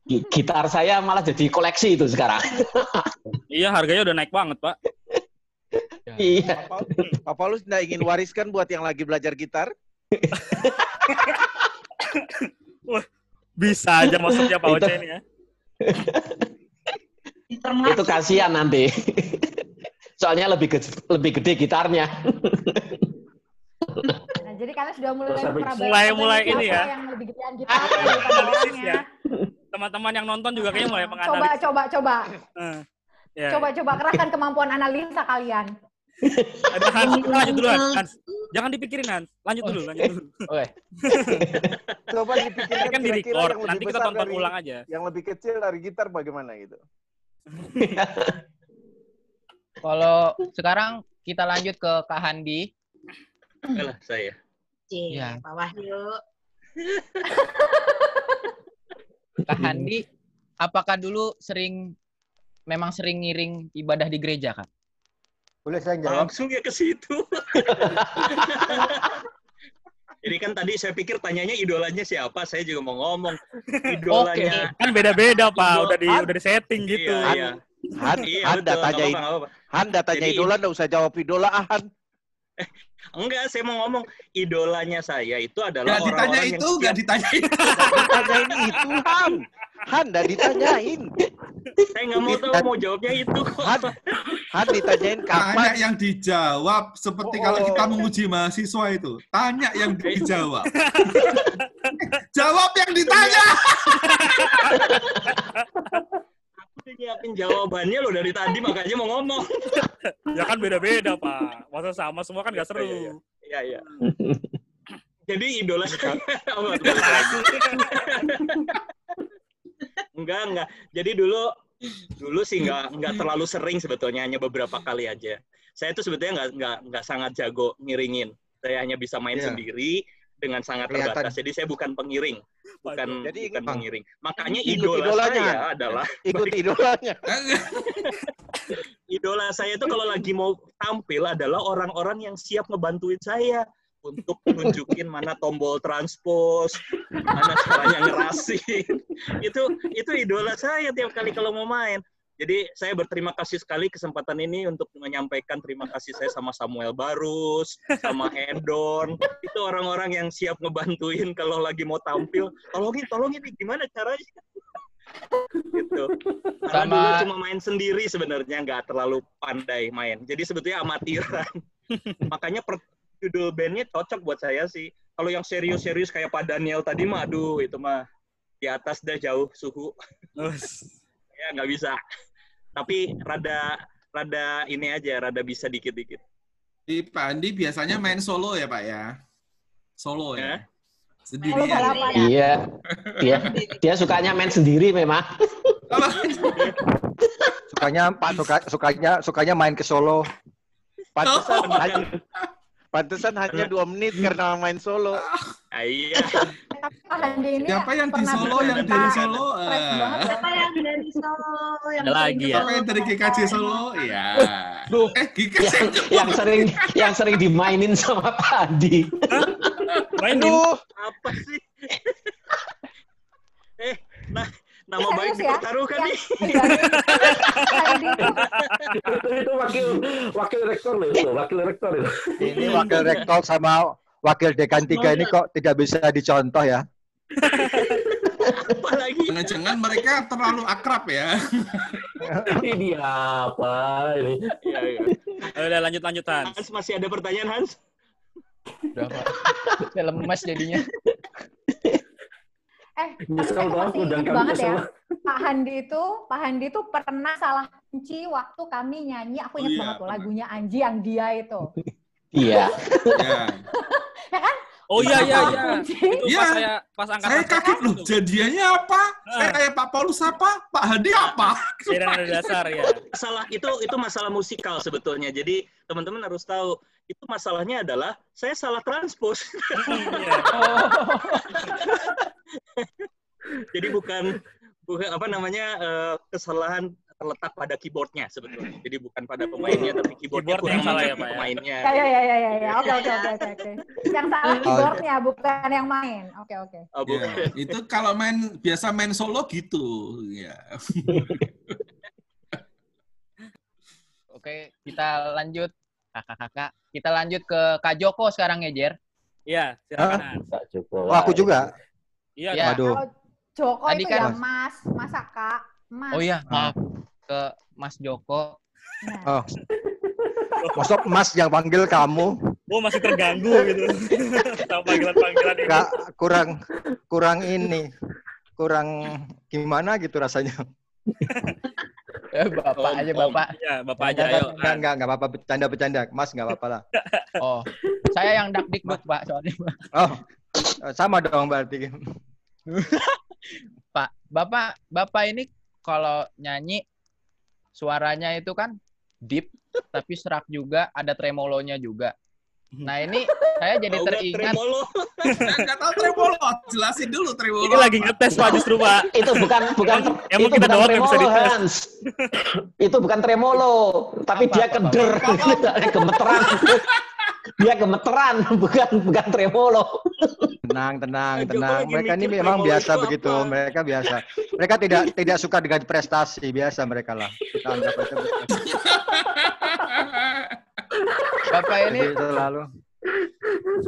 gitar saya malah jadi koleksi itu sekarang. Iya, harganya udah naik banget, Pak. Iya. Pak Paul- Pak Paulus nggak ingin wariskan buat yang lagi belajar gitar? Bisa aja maksudnya Pak Oce ini ya. Itu kasihan nanti. Soalnya lebih gede, lebih gede gitarnya. Nah, jadi kalian sudah mulai Mulai- mulai ini ya. yang lebih gedean gitar ya. Teman-teman yang nonton juga kayaknya mulai Coba, menganalisis. coba, coba. Eh, ya. Coba, coba kerahkan kemampuan analisa kalian. Ada Hans, lanjut dulu Hans. Hans. Jangan dipikirin Hans. Lanjut dulu, lanjut dulu. Oke. Coba dipikirkan Ini kan di kira-kira record, yang lebih nanti kita besar tonton dari- ulang aja. Yang lebih kecil dari gitar bagaimana gitu? Kalau sekarang kita lanjut ke Kak Handi. Alah, saya. Cie, Iya. Pak Wahyu. Kak Handi, apakah dulu sering memang sering ngiring ibadah di gereja, Kak? Boleh saya jawab? Langsung ya ke situ. Jadi kan tadi saya pikir tanyanya idolanya siapa, saya juga mau ngomong. Idolanya. Kan beda-beda, Pak. Idol- Udah di udah di setting gitu. Iya, iya. Han, Iya, Han betul. apa-apa, nggak apa-apa. Han datanya Jadi- idola nggak usah jawab idola ah Han. Enggak, saya mau ngomong idolanya saya itu adalah ditanya orang-orang yang itu, nggak setiap ditanya itu. Ditanyain itu Han. Han nggak ditanyain. saya nggak mau tahu mau jawabnya itu kok. Han, Han ditanyain Tanya kapan. yang dijawab seperti Oh. kalau kita menguji mahasiswa itu. Tanya yang dijawab. Jawab yang ditanya. Nyiapin jawabannya loh dari tadi makanya mau ngomong. Ya kan beda-beda, Pak. Masa sama semua kan gak seru. Iya, iya, Iya. Jadi idola saya. Enggak, enggak. Jadi dulu dulu sih enggak enggak terlalu sering sebetulnya hanya beberapa kali aja. Saya itu sebetulnya enggak enggak enggak sangat jago ngiringin. Saya hanya bisa main Iya. sendiri dengan sangat Kelihatan. terbatas. Jadi saya bukan pengiring, bukan Jadi bukan Bang, pengiring. Makanya ikut idola idolanya. saya adalah Ikut idolanya. idola saya itu kalau lagi mau tampil adalah orang-orang yang siap ngebantuin saya untuk nunjukin mana tombol transpose, mana caranya ngerasin. itu itu idola saya tiap kali kalau mau main. Jadi saya berterima kasih sekali kesempatan ini untuk menyampaikan terima kasih saya sama Samuel Barus, sama Endon. Itu orang-orang yang siap ngebantuin kalau lagi mau tampil. Tolongin, tolongin nih gimana caranya? gitu. Karena Sama- dulu cuma main sendiri sebenarnya nggak terlalu pandai main. Jadi sebetulnya amatiran. Makanya per, judul bandnya cocok buat saya sih. Kalau yang serius-serius kayak Pak Daniel tadi mah, aduh itu mah di atas dah jauh suhu. Ya nggak bisa. Tapi rada rada ini aja, rada bisa dikit-dikit. Di Pak Andi biasanya main solo ya Pak ya? Solo ya? Ya. Sendirian. balapan. Iya. Dia dia sukanya main sendiri memang. Sukanya suka, sukanya sukanya main ke Solo. Pantesan hanya, pantesan hanya dua menit karena main solo. Ah, iya. Siapa yang di Solo, yang dari Solo? Eh. ya. Siapa yang dari Solo? Yang lagi ya? Siapa yang dari GKJ Solo? Iya. Duh. Eh, GKJ Yang, yang sering yang sering dimainin sama Pak Andi. Mainin. Apa sih? eh, nah, nama baik ya? dipertaruhkan Yang nih. Itu itu, itu wakil wakil rektor loh itu, wakil rektor itu. Ini wakil rektor sama wakil dekan tiga ini kok tidak bisa dicontoh ya. Apalagi Jangan-jangan mereka terlalu akrab ya. Ini apa ini? Iya, iya. Udah lanjut lanjut Hans. Hans masih ada pertanyaan Hans? Udah, Pak. Saya lemes jadinya. eh tapi Nyesel saya banget, masih udah ingat kami banget ya. Pak Handi itu, Pak Handi itu pernah salah kunci waktu kami nyanyi. Aku ingat Oh iya, banget tuh lagunya Anji yang dia itu. Iya. Ya. Oh iya iya iya. Iya. pas saya pas angkat Saya kaget loh, jadiannya apa? Saya Ah. kayak Pak Paulus apa? Pak Hadi apa? Beda nada dasar ya. Masalah itu itu masalah musikal sebetulnya. Jadi teman-teman harus tahu itu masalahnya adalah saya salah transpose. Iya. Jadi bukan bukan apa namanya eh, kesalahan terletak pada keyboardnya sebetulnya. Jadi bukan pada pemainnya tapi keyboardnya Keyboard kurang yang salah ya, Pak, ya? pemainnya. Ya, ya, ya, ya, ya, ya. Oke, oke, oke, oke. Yang salah keyboardnya, bukan yang main. Oke, oke. Oh, Ya, bukan. itu kalau main biasa main solo gitu. Ya. Oke, kita lanjut kakak-kakak. Kita lanjut ke Kak Joko sekarang ya, Jer. Iya, silakan. Joko. Oh, aku juga. Iya, Ya. Kalau Joko Tadi itu kan- ya Mas, Masa Kak, Mas. Oh iya, maaf ke Mas Joko. Nah, Oh. Masuk Mas yang panggil kamu Oh, masih terganggu gitu. Sama panggilan-panggilan ini. nggak kurang kurang ini kurang gimana gitu rasanya. Eh, bapak Om, aja om. bapak. Iya, Bapak aja Nggak, ayo. nggak, nggak, nggak apa-apa bercanda bercanda. Mas nggak apa-apa lah. Oh, saya yang dak dikduk pak soalnya. Oh, sama dong berarti. Pak, bapak bapak ini kalau nyanyi suaranya itu kan deep tapi serak juga, ada tremolonya juga. Nah ini saya jadi teringat tremolo? Nggak tahu tremolo. Jelasin dulu tremolo. Ini lagi ngetes Pak justru Pak. Itu bukan bukan Emang itu kita bukan bisa dites. Hans. itu bukan tremolo, tapi Apa, dia apa, keder, gemeteran. dia gemeteran, bukan bukan tremolo. Tenang, tenang, tenang. Mereka ini memang biasa itu begitu. apa. Mereka biasa. Mereka tidak tidak suka dengan prestasi. Biasa mereka lah. Kita anggap begitu. bapak ini selalu.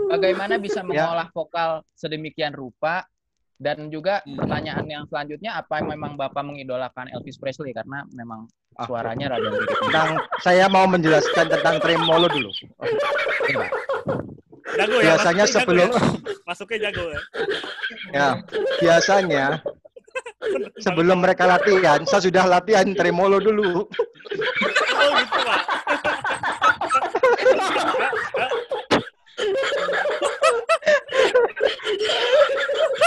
bagaimana bisa Ya. mengolah vokal sedemikian rupa dan juga pertanyaan yang selanjutnya apa memang bapak mengidolakan Elvis Presley karena memang Ah. suaranya rada mirip. Tentang, saya mau menjelaskan tentang tremolo dulu. Jago ya. Biasanya masuknya jago sebelum ya. Masuknya jago ya. ya biasanya sebelum mereka latihan, saya sudah latihan tremolo dulu. Oh gitu Pak.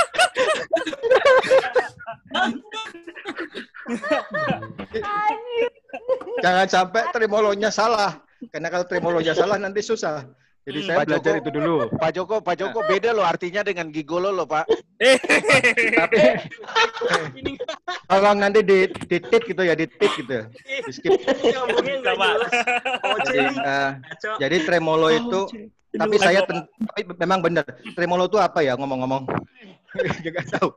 Jangan sampai tremolonya salah. Karena kalau tremolonya salah nanti susah. Jadi Hmm, saya Pak belajar Joko. itu dulu. Pak Joko, Pak Joko beda loh artinya dengan gigolo loh Pak. Eh, Tapi tolong nanti di titik gitu ya, di titik gitu. Di skip. Oh, Jadi, ngaco. jadi tremolo itu tapi saya tapi memang benar. Tremolo itu apa ya ngomong-ngomong? Juga tahu.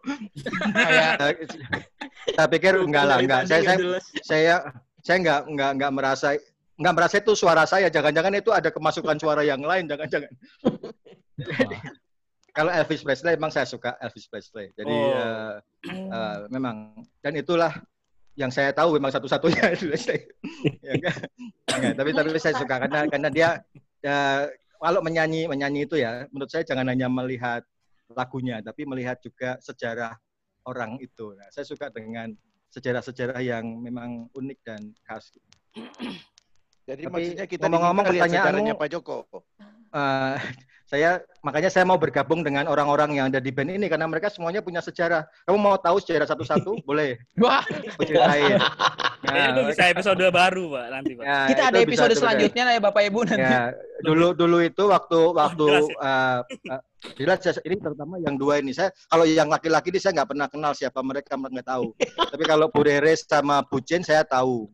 Eh, saya pikir enggak lah, enggak. Saya nggak saya saya saya enggak enggak enggak merasa enggak merasa itu suara saya. Jangan-jangan itu ada kemasukan suara yang lain. Jangan-jangan. Kalau Elvis Presley emang saya suka Elvis Presley. Jadi Oh. eh, eh, memang dan itulah yang saya tahu memang satu-satunya Elvis Presley. ya, enggak? Enggak, tapi tapi saya suka karena karena dia eh, kalau menyanyi menyanyi itu ya menurut saya jangan hanya melihat lagunya tapi melihat juga sejarah orang itu. Nah, saya suka dengan sejarah-sejarah yang memang unik dan khas. Jadi Tapi maksudnya kita ngomong-ngomong sejarahnya Pak Joko. Eh, saya makanya saya mau bergabung dengan orang-orang yang ada di band ini karena mereka semuanya punya sejarah. Kamu mau tahu sejarah satu-satu? Boleh. wah, ceritain. Itu bisa episode baru Pak nanti Pak. ya, kita ada bisa episode tuh, selanjutnya lah ya Bapak Ibu nanti. Ya, dulu dulu itu waktu waktu jelas eh, eh, jelas saya- ini terutama yang dua ini saya kalau yang laki-laki ini saya nggak pernah kenal siapa mereka nggak tahu. Tapi kalau Bu Rere sama Bu Jen saya tahu.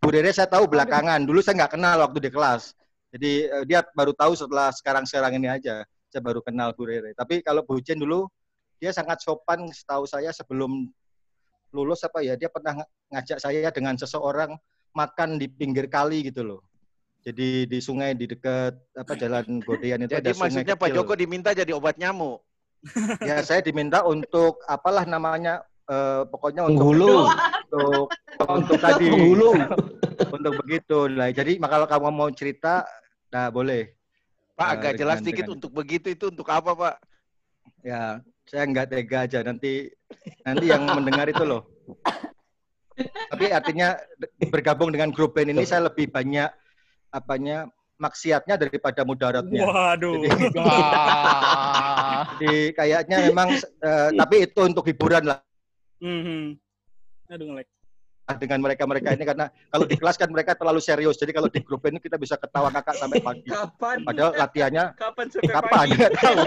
Bu Rere saya tahu belakangan. Dulu saya nggak kenal waktu di kelas. Jadi eh, dia baru tahu setelah sekarang-sekarang ini aja. Saya baru kenal Bu Rere. Tapi kalau Bu Jen dulu dia sangat sopan setahu saya sebelum lulus apa ya dia pernah ng- ngajak saya dengan seseorang makan di pinggir kali gitu loh. Jadi di sungai di dekat apa jalan Godean itu Jadi ada sungai maksudnya Pak kecil. Joko diminta jadi obat nyamuk. Ya saya diminta untuk apalah namanya eh, pokoknya untuk Penghulu. untuk untuk tadi Penghulu. untuk begitu lah. Jadi kalau kamu mau cerita, nah boleh. Pak Eh, agak jelas dengan- dikit dengan- untuk begitu itu untuk apa Pak? Ya saya nggak tega aja nanti nanti yang mendengar itu loh. Tapi artinya bergabung dengan grup band ini saya lebih banyak apanya maksiatnya daripada mudaratnya. Waduh. Jadi, jadi kayaknya memang eh, tapi itu untuk hiburan lah Mhm. Aduh ngelek. Dengan mereka-mereka ini karena kalau di kelas kan mereka terlalu serius. Jadi kalau di grup ini kita bisa ketawa kakak sampai pagi. Kapan? Padahal latihannya Kapan sampai kapan pagi? tahu.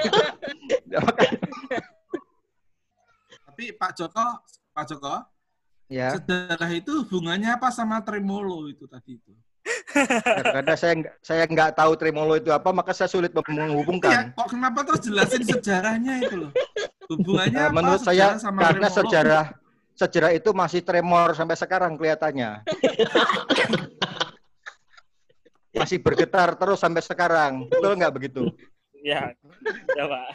Tapi Pak Joko, Pak Joko, ya, sejarah itu hubungannya apa sama tremolo itu tadi itu? karena saya nggak- saya nggak tahu tremolo itu apa, maka saya sulit Iya, menghubungkan. kok kenapa terus jelasin sejarahnya itu loh? Hubungannya apa menurut sejarah saya sama karena tremolo? sejarah sejarah itu masih tremor sampai sekarang kelihatannya. masih bergetar terus sampai sekarang. Betul nggak begitu? Ya, ya Pak.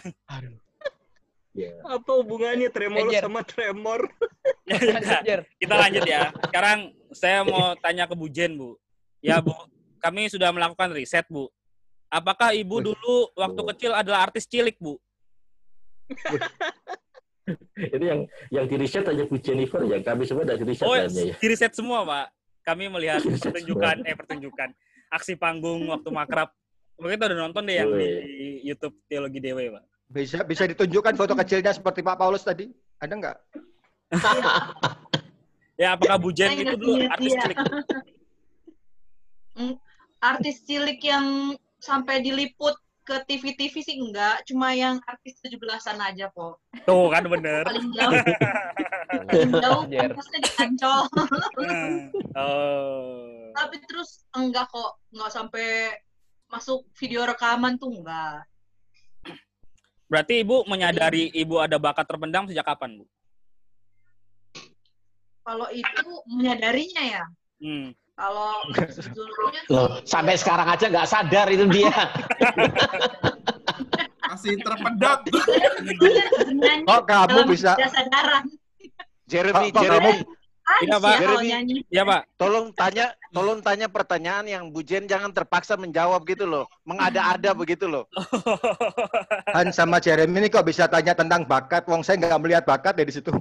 Ya. Apa hubungannya tremor Ejer. sama tremor? Ya, ya, kita lanjut ya. Sekarang saya mau tanya ke Bu Jen, Bu. Ya, Bu, kami sudah melakukan riset, Bu. Apakah Ibu dulu waktu kecil adalah artis cilik, Bu? Ini yang yang di riset hanya Bu Jennifer ya. Kami semua di riset Oh, hanya ya. di riset semua, Pak. Kami melihat pertunjukan, eh pertunjukan, aksi panggung waktu makrab. Mungkin kita udah nonton deh yang di YouTube Teologi Dewe, Pak. Bisa bisa ditunjukkan foto kecilnya seperti Pak Paulus tadi? Ada nggak? Ya, apakah Bu Jen Saya itu nggak dulu lihat artis dia. cilik? Bu? Mm, Artis cilik yang sampai diliput ke TV-TV sih enggak, cuma yang artis 17-an aja kok. Tuh, kan bener. Paling jauh, paling jauh Jer. pasti di Ancol. Nah, Oh. Tapi terus enggak kok, enggak sampai masuk video rekaman tuh enggak. Berarti Ibu menyadari Ibu ada bakat terpendam sejak kapan, Bu? Kalau itu menyadarinya ya. Hmm. Kalau Loh, sampai sekarang aja nggak sadar itu dia. Masih terpendam. bernyanyi Kok kamu bisa. Jeremy, Kok- kok Jeremy, Iya, Aja Pak. Jeremy. Iya, Pak. tolong tanya, tolong tanya pertanyaan yang Bu Jen jangan terpaksa menjawab gitu loh, mengada-ada begitu loh. Han sama Jeremy ini kok bisa tanya tentang bakat? Wong saya nggak melihat bakat ya di situ.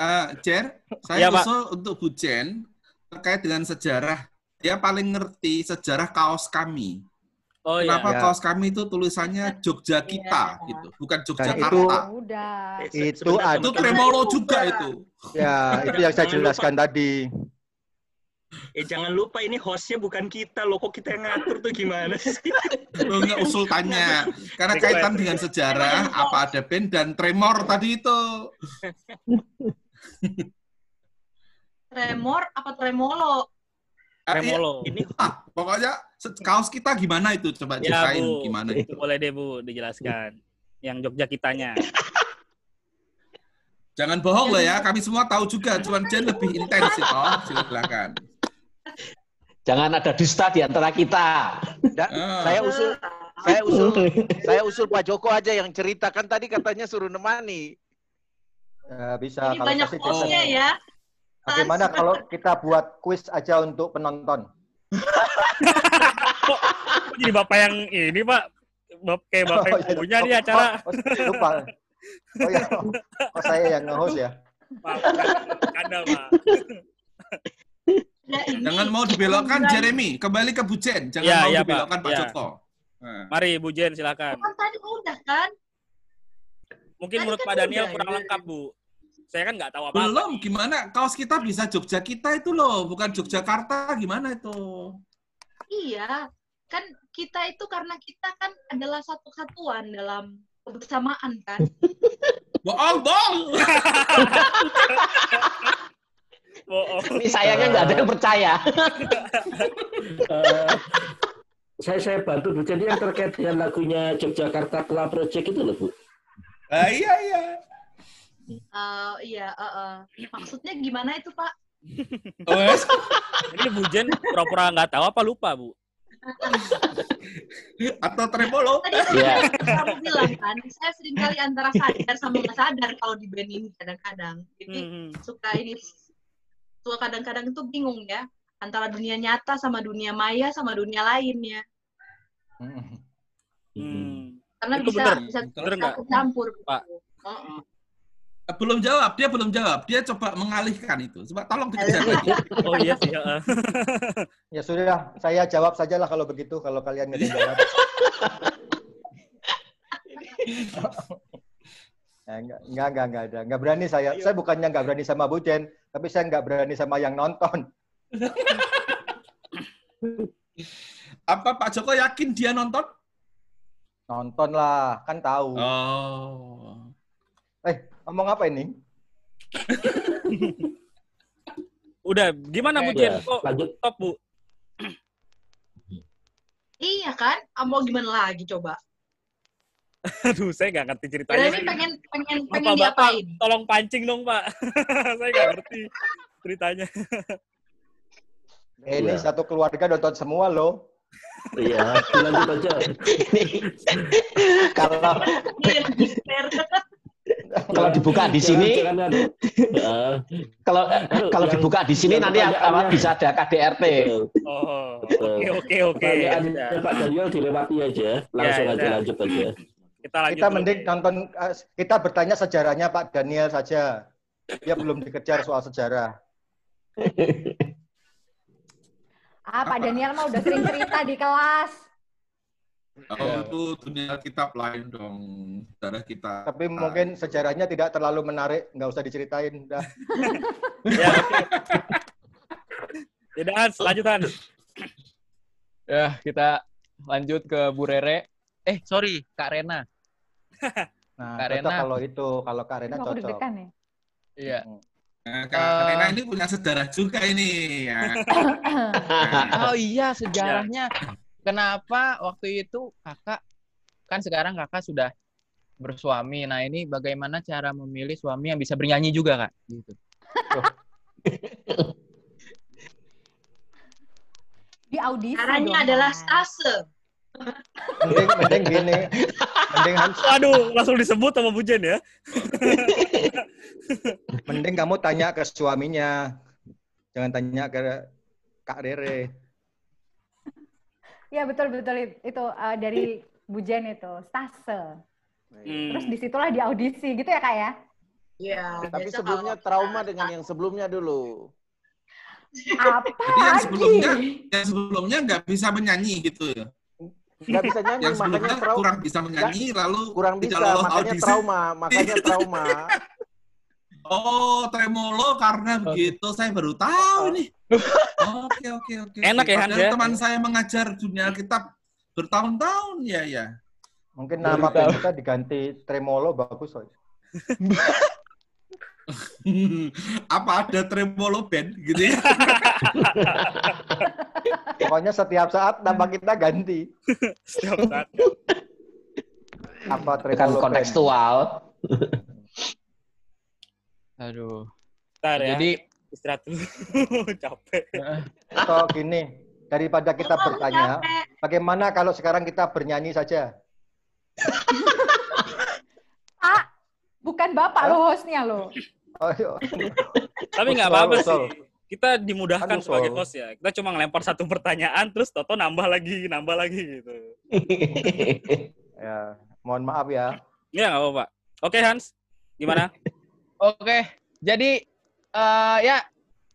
Eh, Jer, Iya, saya Pak. usul untuk Bu Jen terkait dengan sejarah. Dia paling ngerti sejarah kaos kami. Oh iya. Kenapa Ya. kaos kami itu tulisannya Jogja kita Iya. gitu, bukan itu- Jogjakarta. Udah. Se- Itu ada- Itu bukan- tremolo juga itu. Ya, itu yang saya Jangan lupa. jelaskan tadi. Eh jangan lupa ini hostnya bukan kita loh, kok kita yang ngatur tuh gimana sih? Lo nggak usul tanya. Karena Request. kaitan dengan sejarah, apa ada band dan tremor tadi itu. Tremor apa tremolo? Eh, iya, Tremolo. Ini ah, pokoknya kaos kita gimana itu? Coba Ya, ceritain Bu. gimana itu. Boleh deh, Bu, dijelaskan. Yang Jogja kitanya. Jangan bohong loh ya, kami semua tahu juga. Cuman Jen lebih intens itu. Silakan. Jangan ada dusta di antara kita. Da- Ah. saya usul, saya usul, saya usul Pak Joko aja yang ceritakan tadi katanya suruh nemani. Ya, bisa Ini kalau banyak contoh. ya. Bagaimana kalau kita buat quiz aja untuk penonton? Kok jadi Bapak yang ini, Pak? Bap kayak Bapak yang Oh, iya. punya nih acara. Oh, oh, lupa. Oh ya, oh, saya yang nge-host ya. Maaf, Anda, Pak. Ya, ini Jangan mau dibelokkan Jeremy, kembali ke Bu Jen. Jangan Ya, mau ya, Pak. dibelokkan Pak Ya. Joko. Nah. Mari, Bu Jen, silakan. Kan tadi udah kan? Mungkin Tadi menurut kan Pak Daniel udah, kurang ya. lengkap, Bu. Saya kan nggak tahu apa-apa. Belum, gimana? Kaos kita bisa Jogja kita itu loh, bukan Yogyakarta. Gimana itu? Iya, kan kita itu karena kita kan adalah satu kesatuan dalam kebersamaan kan. Bohong, bohong. Bohong. Ini sayangnya nggak ada yang percaya. Eh, saya saya bantu Bu Jen yang terkait dengan lagunya Yogyakarta Club Project itu loh Bu. Ah, iya, iya. Eh, iya, eh, eh. maksudnya gimana itu Pak? Oh, yes. Ini Bu Jen pura-pura nggak tahu apa lupa, Bu? Atau tremolo. Tadi kan Iya. kamu bilang kan, saya sering kali antara sadar sama nggak sadar kalau di band ini kadang-kadang. Jadi Hmm. suka ini, suka kadang-kadang itu bingung ya antara dunia nyata sama dunia maya sama dunia lainnya. Hmm. Karena Itu bisa bener. bisa, Bener bisa kecampur. Pak. Heeh. Belum jawab, dia belum jawab. Dia coba mengalihkan itu. Coba tolong dikejar lagi. Oh iya sih. heeh. Ya sudah, saya jawab saja lah kalau begitu, kalau kalian nggak jawab. Ya, enggak, enggak, enggak, enggak ada. Enggak berani saya. Saya bukannya enggak berani sama Bu Jen, tapi saya enggak berani sama yang nonton. Apa Pak Joko yakin dia nonton? Nonton lah, kan tahu. Oh. Eh, ngomong apa ini? Udah, gimana Bu Jen? ya, Kok lanjut. top, Bu? Iya kan? Mau gimana lagi coba? Aduh, saya nggak ngerti ceritanya. Jeremy pengen pengen pengen Bapak, diapain? tolong pancing dong, Pak. saya nggak ngerti ceritanya. Eh, ini Iya. satu keluarga nonton semua loh. Iya, dilanjut aja. kalau Iya. Kalau dibuka di sini kalau kalau dibuka di sini nanti bisa ada KDRT. Oh, oke oke oke. Pak Daniel dilewati aja, langsung Ya, aja lanjut aja. Kita lanjut. Kita mending nonton, eh, kita bertanya sejarahnya Pak Daniel saja. Dia belum dikejar soal sejarah. Ah, Pak Daniel mah udah sering cerita di kelas. Oh, itu dunia kitab lain dong, darah kita. Tapi mungkin sejarahnya tidak terlalu menarik, nggak usah diceritain. Dah. Ya, Hans, lanjut Hans. Ya, kita lanjut ke Bu Rere. Eh, sorry, Kak Rena. Nah, Kak cocok Rena. kalau itu, kalau Kak Rena Aku cocok. ya. Iya. Nah, Kak Eh. Rena ini punya sejarah juga ini. Ya. Oh iya, sejarahnya. Kenapa waktu itu kakak, kan sekarang kakak sudah bersuami. Nah ini bagaimana cara memilih suami yang bisa bernyanyi juga kak? Gitu. Di audisi Caranya dong, adalah stase. Mending, mending gini, mending Hans, Waduh, langsung disebut sama Bu Jen ya. mending kamu tanya ke suaminya, jangan tanya ke Kak Rere. Iya betul betul itu eh, dari Bu Jen itu stase. Hmm. Terus di situlah di audisi gitu ya kak ya? Iya. Tapi biasa sebelumnya kalau trauma kita- dengan yang sebelumnya dulu. Apa Jadi yang sebelumnya, lagi? yang sebelumnya nggak bisa menyanyi gitu ya. Nggak bisa nyanyi, Yang makanya trauma. kurang bisa menyanyi, lalu Kurang bisa, makanya audisi. trauma, makanya trauma. Oh, tremolo karena begitu. Saya baru tahu nih. Oke, oke, oke. Enak ya, Hans, Padahal ya? Teman saya mengajar dunia kitab bertahun-tahun ya, ya. Mungkin nama band kita diganti Tremolo bagus loh. Apa ada tremolo band gitu ya? Pokoknya setiap saat nama kita ganti. Setiap saat. Apa Kan Tremolo band. kontekstual. Aduh. Bentar ya. Jadi istirahat dulu. Capek. Atau gini, daripada kita bertanya, capek. bagaimana kalau sekarang kita bernyanyi saja? Pak, bukan bapak lo hostnya lo. Oh, iya. Tapi nggak apa-apa sih. Kita dimudahkan Kan usul. sebagai host ya. Kita cuma ngelempar satu pertanyaan, terus Toto nambah lagi, nambah lagi gitu. Ya, mohon maaf ya. Ya nggak apa-apa. Oke Hans, gimana? Oke. Jadi eh ya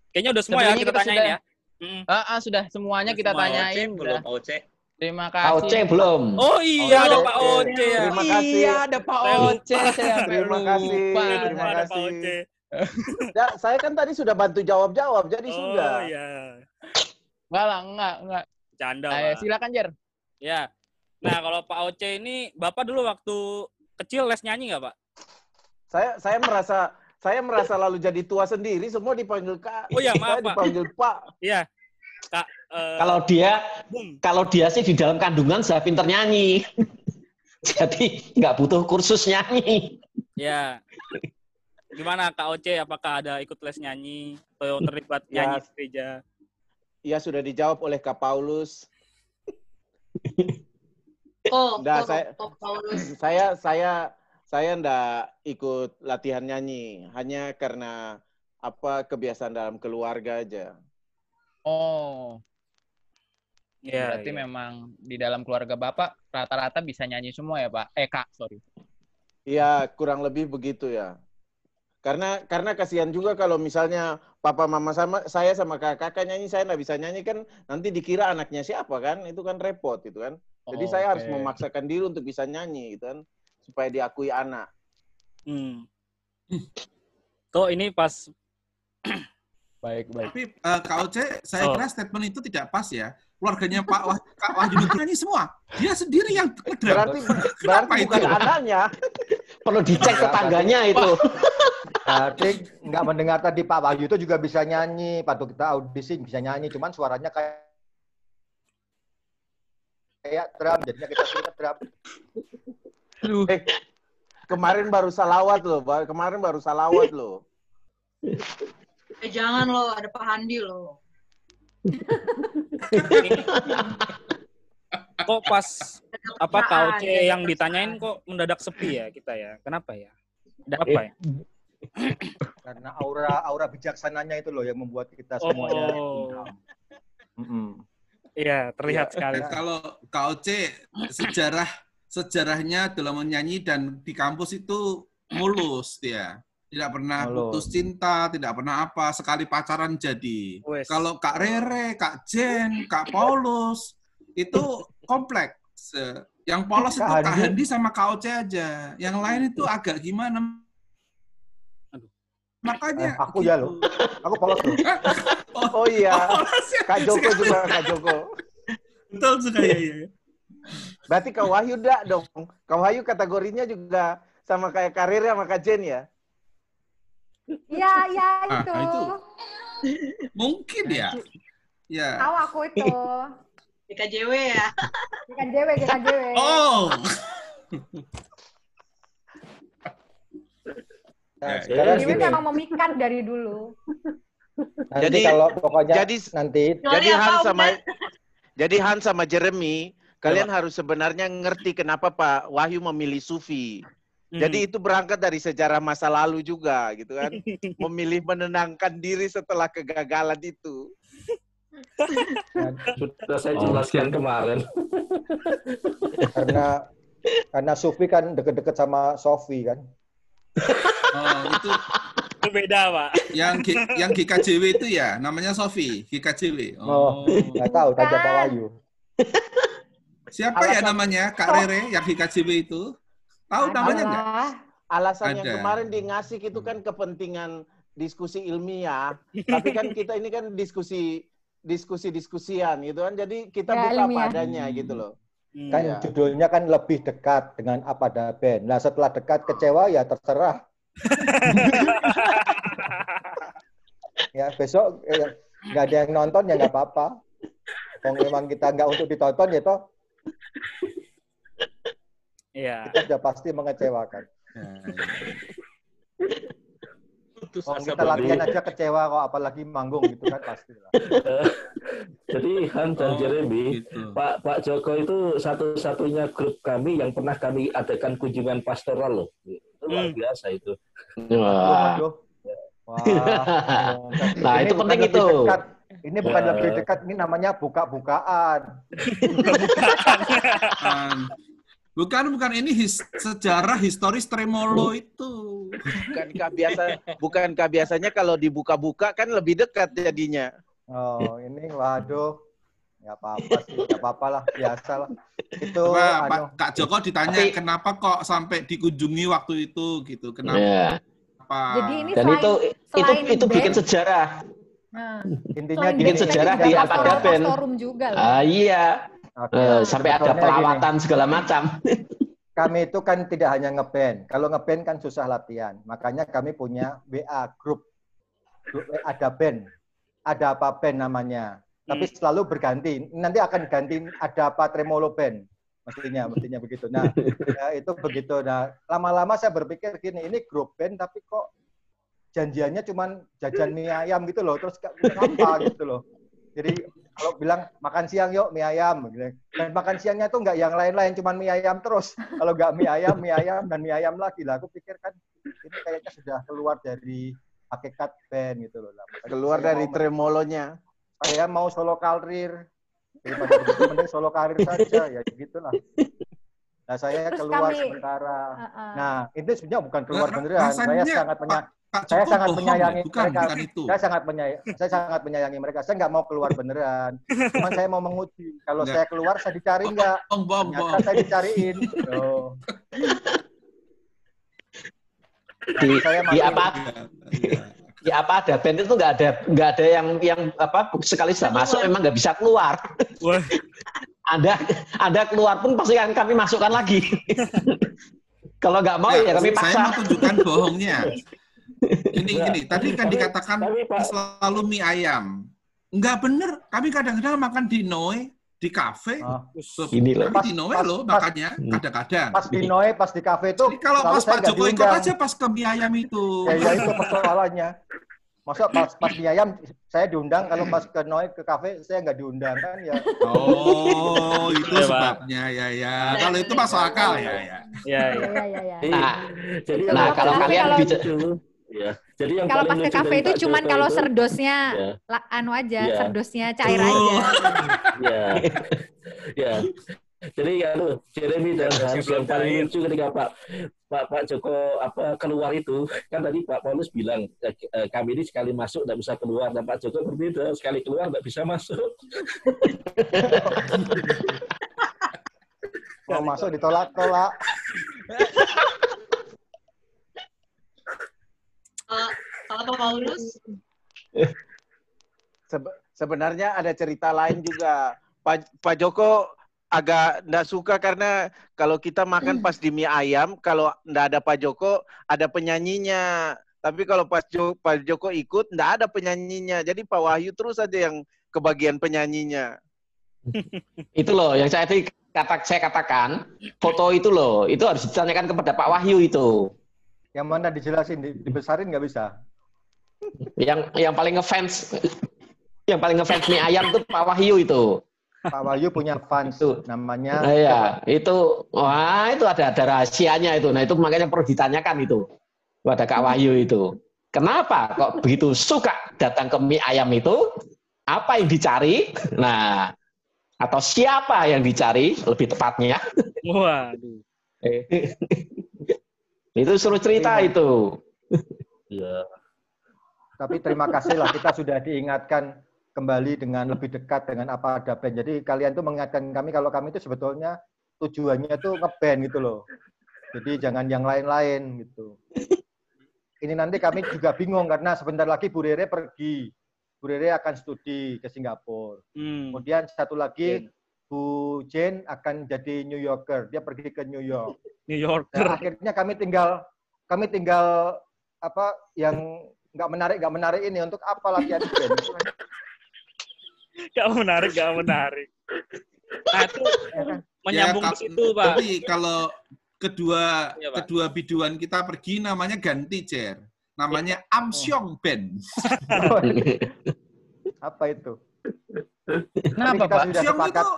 Kayaknya udah semua ya kita kita tanyain sudah- ya. Mm. ah, ah, sudah semuanya kita Semua. tanyain. belum Udah. OC. Terima Pak kasih. Oce belum. Oh iya, ada Pak Oce ya. Terima kasih. Iya, ada Pak. Oce. Saya Terima kasih. Terima kasih. Oce. Ya, saya kan tadi sudah bantu jawab-jawab, jadi Oh sudah. iya. Enggak lah, enggak, enggak. Canda, Ayo, Pak. silakan Jer. Ya. Nah, kalau Pak Oce ini, Bapak dulu waktu kecil les nyanyi nggak, Pak? Saya saya merasa saya merasa lalu jadi tua sendiri, semua dipanggil Kak. Oh iya, maaf, saya Pak. dipanggil Pak. Iya. Kak, eh, Kalau dia Bung. kalau dia sih di dalam kandungan sudah pinter nyanyi. Jadi nggak butuh kursus nyanyi. Ya. Gimana Kak Oce? Apakah ada ikut les nyanyi atau terlibat Ya. nyanyi di gereja? Iya sudah dijawab oleh Kak Paulus. Oh, Nggak, oh, saya- oh, Paulus. Saya saya saya ndak ikut latihan nyanyi, hanya karena apa kebiasaan dalam keluarga aja. Oh, Ya, berarti ya. memang di dalam keluarga Bapak rata-rata bisa nyanyi semua ya, Pak? Eh, Kak, sorry. Iya, kurang lebih begitu ya. Karena karena kasihan juga kalau misalnya papa mama sama saya sama kakak kakak nyanyi saya nggak bisa nyanyi kan nanti dikira anaknya siapa kan itu kan repot itu kan. Jadi saya harus Oke. memaksakan diri untuk bisa nyanyi gitu kan supaya diakui anak. Hmm. Kok ini pas Baik, baik. Tapi eh, Kak Oce, saya Oh. kira statement itu tidak pas ya. Keluarganya Pak Wah, Kak Wahyu itu nyanyi semua. Dia sendiri yang. Berarti Kenapa berarti itu? bukan anaknya. Perlu dicek tetangganya itu. Tadi nggak mendengar tadi Pak Wahyu itu juga bisa nyanyi. Patut kita audisi bisa nyanyi, cuman suaranya kayak kayak drum, jadinya kita suruh drum. Eh, kemarin baru salawat loh, Ba- kemarin baru salawat loh. Eh, jangan loh, ada Pak Handi loh. kok pas apa? KOC yang ditanyain kok mendadak sepi ya kita ya? Kenapa ya? Ada apa ya? Karena aura aura bijaksananya itu loh yang membuat kita semuanya. Oh, iya terlihat sekali. Eh, Kalau KOC sejarah sejarahnya dalam menyanyi dan di kampus itu mulus dia. Tidak pernah Mulus. putus cinta, tidak pernah apa, sekali pacaran jadi. Kalau Kak Rere, Kak Jen, Kak Paulus itu kompleks. Yang polos Kak itu Kak Handi. Sama Kak Oce aja. Yang lain itu agak gimana. Makanya Eh, aku ya loh. Aku polos loh. Oh iya, Polos ya. Kak Joko juga Kak Joko. Betul sekali ya. ya. Berarti Kak Wahyu dak dong. Kak Wahyu kategorinya juga sama kayak karir sama Kak Jen ya? Iya, iya Ah, itu. itu. Mungkin ya. Ya. Tahu aku itu. DKJW ya. GKJW, GKJW. Oh. Nah, Eh, sekarang GKJW gini, memang memikat dari dulu. nanti Jadi- kalau pokoknya jadi- nanti Jadi Han sama jadi Han sama Jeremy, kalian harus sebenarnya ngerti kenapa Pak Wahyu memilih Sufi. Hmm. Jadi itu berangkat dari sejarah masa lalu juga gitu kan. Memilih menenangkan diri setelah kegagalan itu. Sudah saya jelaskan kemarin. karena karena Sufi kan deket-deket sama Sofi kan. Oh, itu itu beda, Pak. yang G, yang GKJW itu ya, namanya Sofi, GKJW. Oh, nggak tahu tanya Pak Wahyu. Siapa ya Alasan- namanya Kak Rere yang GKJW itu? Tahu namanya nggak? Alasan yang Ada. kemarin di ngasih itu kan kepentingan diskusi ilmiah, tapi kan kita ini kan diskusi diskusi-diskusian gitu kan. Jadi kita Ya, buka ilmiah. padanya gitu loh. Hmm. Kan Iya. judulnya kan lebih dekat dengan apa ada band. Nah setelah dekat kecewa ya terserah. ya besok eh, nggak ada yang nonton ya nggak apa-apa. Kalau memang kita nggak untuk ditonton ya toh Iya. kita sudah pasti mengecewakan. Putus Kalau asa kita latihan aja kecewa kok apalagi manggung gitu kan pasti lah. Jadi Han dan Oh, Jeremy, gitu. Pak Pak Joko itu satu-satunya grup kami yang pernah kami adakan kunjungan pastoral loh. Itu luar Hmm. biasa itu. Wah. Aduh. Wah. Nah, itu penting itu. dekat. Ini bukan Ya. lebih dekat, ini namanya buka-bukaan. Bukan. Bukan, bukan ini his- sejarah historis Tremolo itu. Bukankah biasa bukankah biasanya kalau dibuka-buka kan lebih dekat jadinya. Oh, ini waduh. Nggak apa-apa sih, nggak apa-apa lah, biasa lah. Itu Coba Pak Kak Joko ditanya Tapi- kenapa kok sampai dikunjungi waktu itu gitu. Kenapa? Ya. Jadi ini Dan selain, itu itu selain itu bikin band, sejarah. Nah, intinya bikin sejarah di pastorum juga loh. Ah, iya. Oke. Eh, sampai ada gini. pelawatan segala macam. kami itu kan tidak hanya ngeband. Kalau ngeband kan susah latihan. Makanya kami punya WA grup. Grup ada band. Ada apa band namanya. Tapi selalu berganti. Nanti akan ganti ada apa tremolo band. Mestinya, mestinya begitu. Nah, ya, itu begitu. Nah, lama-lama saya berpikir gini, ini grup band tapi kok janjiannya cuman jajan mie ayam gitu loh. Terus kayak apa gitu loh. Jadi kalau bilang makan siang yuk mie ayam gitu. dan makan siangnya tuh nggak yang lain-lain cuman mie ayam terus kalau nggak mie ayam mie ayam dan mie ayam lagi lah aku pikir kan ini kayaknya sudah keluar dari hakikat band gitu loh lah. Keluar saya dari tremolonya. saya mau solo karir daripada mending solo karir saja ya gitulah nah saya Terus keluar kami- sementara Heeh. nah itu sebenarnya bukan keluar Ra- beneran saya sangat menya Pak, saya Joko sangat bohong menyayangi ya? Bukan, mereka. bukan itu. saya sangat menyayangi saya sangat menyayangi mereka saya nggak mau keluar beneran cuman saya mau menguji kalau Nggak. saya keluar saya dicari nggak Bohong, bohong, ternyata bohong. saya dicariin oh. Di, saya di apa iya. di apa ada band itu nggak ada nggak ada yang yang apa sekali sudah masuk memang nggak bisa keluar. Wah, Ada ada keluar pun pasti akan kami masukkan lagi. Kalau nggak mau ya kami Saya paksa. mau tunjukkan bohongnya. Ini Nggak, gini, tadi kan tapi- dikatakan tapi, Pak- selalu mie ayam. Enggak bener, kami kadang-kadang makan di Noe, di kafe. Oh. Ini loh. Pas- di Noe loh pas- makannya, kadang-kadang. pas di Noe pas di kafe itu Jadi kalau pas Pak nggak Joko ikut aja pas ke mie ayam itu. ya, ya itu persoalannya Masa pas pas mie ayam saya diundang, kalau pas ke Noe ke kafe saya nggak diundang kan ya. Oh, itu Iya, sebabnya ya ya. Kalau itu masuk akal ya ya. Ya, ya. Iya, iya. Nah, Jadi nah Kalau kalian kalau- bicara ya. Jadi yang Kalau paling pas ke kafe itu cuman kalau itu- serdosnya Ya. la- anu aja, Iya. serdosnya cair Oh. aja. ya ya jadi ya lu Jeremy dan Terus Hans yang paling lucu ketika Pak Pak Pak Joko apa keluar itu kan tadi Pak Paulus bilang eh, eh, kami ini sekali masuk tidak bisa keluar dan Pak Joko berbeda sekali keluar tidak bisa masuk Mau masuk ditolak-tolak. Eh, kalau Pak Paulus, Sebe- sebenarnya ada cerita lain juga. Pak, Pak Joko agak ndak suka karena kalau kita makan pas di mie ayam, kalau ndak ada Pak Joko, ada penyanyinya. Tapi kalau pas Jo- Pak Joko ikut, ndak ada penyanyinya. Jadi Pak Wahyu terus aja yang kebagian penyanyinya. itu loh yang saya tadi kata saya katakan foto itu loh itu harus ditanyakan kepada Pak Wahyu itu Yang mana dijelasin, di- dibesarin nggak bisa. yang yang paling ngefans yang paling ngefans mie ayam tuh Pak Wahyu itu Pak Wahyu punya fans Tuh. namanya. Nah, ya, itu wah itu ada ada rahasianya itu. Nah, itu makanya perlu ditanyakan itu pada Kak Wahyu itu. Kenapa kok begitu suka datang ke mie ayam itu? Apa yang dicari? Nah, atau siapa yang dicari lebih tepatnya? Waduh. Itu suruh cerita itu. ya Tapi terima kasih lah kita sudah diingatkan kembali dengan lebih dekat dengan apa ada band. Jadi kalian tuh mengingatkan kami kalau kami itu sebetulnya tujuannya tuh ngeband gitu loh. Jadi jangan yang lain-lain gitu. Ini nanti kami juga bingung karena sebentar lagi Bu Rere pergi. Bu Rere akan studi ke Singapura. Hmm. Kemudian satu lagi Bu Jane akan jadi New Yorker. Dia pergi ke New York. New Nah, Yorker. akhirnya kami tinggal kami tinggal apa yang nggak menarik nggak menarik ini untuk apa latihan band? Gak menarik, gak menarik. Nah, itu Ya kan? menyambung Ya, ke situ, Pak. Tapi kalau kedua Pak. kedua biduan kita pergi namanya ganti Jer. Namanya Amsyong Band. apa itu? Kenapa, kita Pak? sudah Amsyong sepakat itu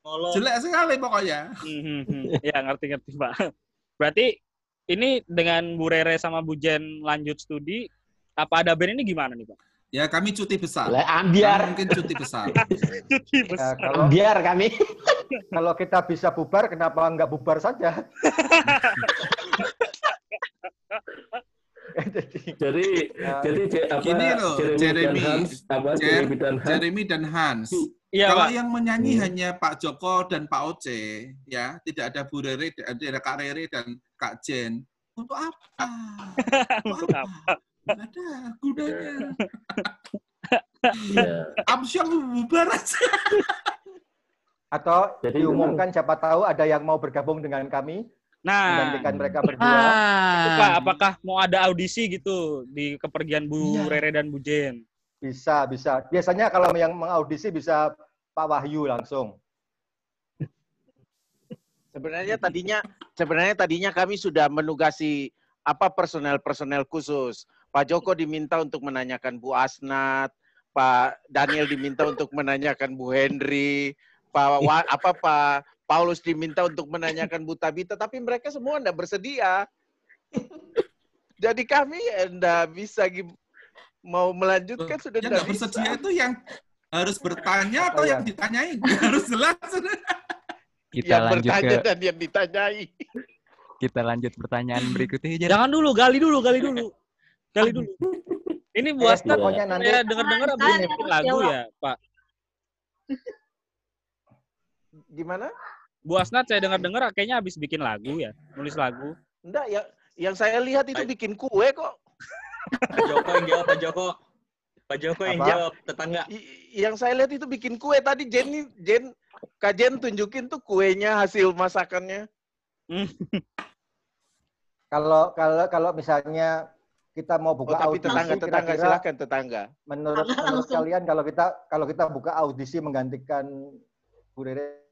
Remolo. jelek sekali pokoknya. Hmm, hmm, hmm. Ya, ngerti-ngerti, Pak. Berarti ini dengan Bu Rere sama Bu Jen lanjut studi, apa ada band ini gimana nih, Pak? Ya kami cuti besar. Lah, Kami ambiar, mungkin cuti besar. Cuti Ya, besar. kalau ambiar kami. kalau kita bisa bubar kenapa nggak bubar saja? Jadi jadi Ya. jadi apa Gini loh, Jeremy, Jeremy. dan Hans apa Jer- Jeremy dan Hans Jeremy dan Hans. Iya, Kalau Pak. yang menyanyi Hmm. hanya Pak Joko dan Pak Oce, ya tidak ada Bu Rere, tidak ada Kak Rere dan Kak Jen. Untuk apa? Untuk apa? Nggak ada gunanya. ya. Amsyong bubar aja. atau Jadi diumumkan siapa tahu ada yang mau bergabung dengan kami Nah, menggantikan mereka berdua. itu, Ah. Pak, apakah mau ada audisi gitu di kepergian Bu Iya. Rere dan Bu Jen? Bisa, bisa. Biasanya kalau yang mengaudisi bisa Pak Wahyu langsung. Sebenarnya tadinya sebenarnya tadinya kami sudah menugasi apa personel-personel khusus. Pak Joko diminta untuk menanyakan Bu Asnat, Pak Daniel diminta untuk menanyakan Bu Henry, Pak Wa- apa Pak Paulus diminta untuk menanyakan Bu Tabita, tapi mereka semua tidak bersedia. Jadi kami tidak bisa mau melanjutkan sudah Yang tidak bisa. bersedia itu yang harus bertanya atau Oh, yang ya. ditanyain? Harus jelas. Kita yang lanjut bertanya ke dan yang ditanyai. kita lanjut pertanyaan berikutnya Jar. Jangan dulu, gali dulu, gali dulu. Gali dulu. Ini Bu Eh, Asnat, pokoknya nanti saya dengar-dengar bikin lagu jawab. ya, Pak. Gimana? Bu Asnat saya dengar-dengar kayaknya habis bikin lagu ya, nulis lagu. Enggak, yang yang saya lihat itu bikin kue kok. Pak Joko yang jawab, Pak Joko. Pak Joko yang Apa? jawab, tetangga. I- yang saya lihat itu bikin kue tadi Jen Jen Kak Jen tunjukin tuh kuenya hasil masakannya. Kalau kalau kalau misalnya kita mau Oh, buka tapi audisi, tetangga tetangga kira-kira silakan tetangga. menurut Tetangga menurut langsung. kalian kalau kita kalau kita buka audisi menggantikan Bu Rere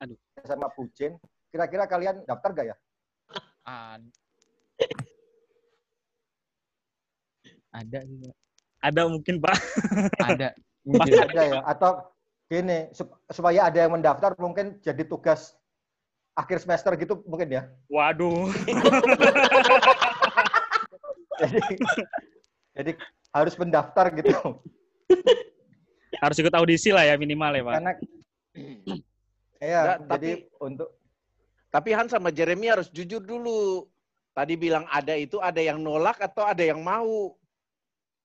Aduh. sama Bu Jen, kira-kira kalian daftar gak ya? Ah, Ada sih, Pak. Ada mungkin Pak. Ada. Pasti ada ya. Atau gini, sup- supaya ada yang mendaftar mungkin jadi tugas akhir semester gitu mungkin ya. Waduh. Jadi, jadi harus mendaftar gitu. Harus ikut audisi lah ya minimal ya Pak. Karena ya, jadi tapi- untuk Tapi Han sama Jeremy harus jujur dulu. Tadi bilang ada itu ada yang nolak atau ada yang mau.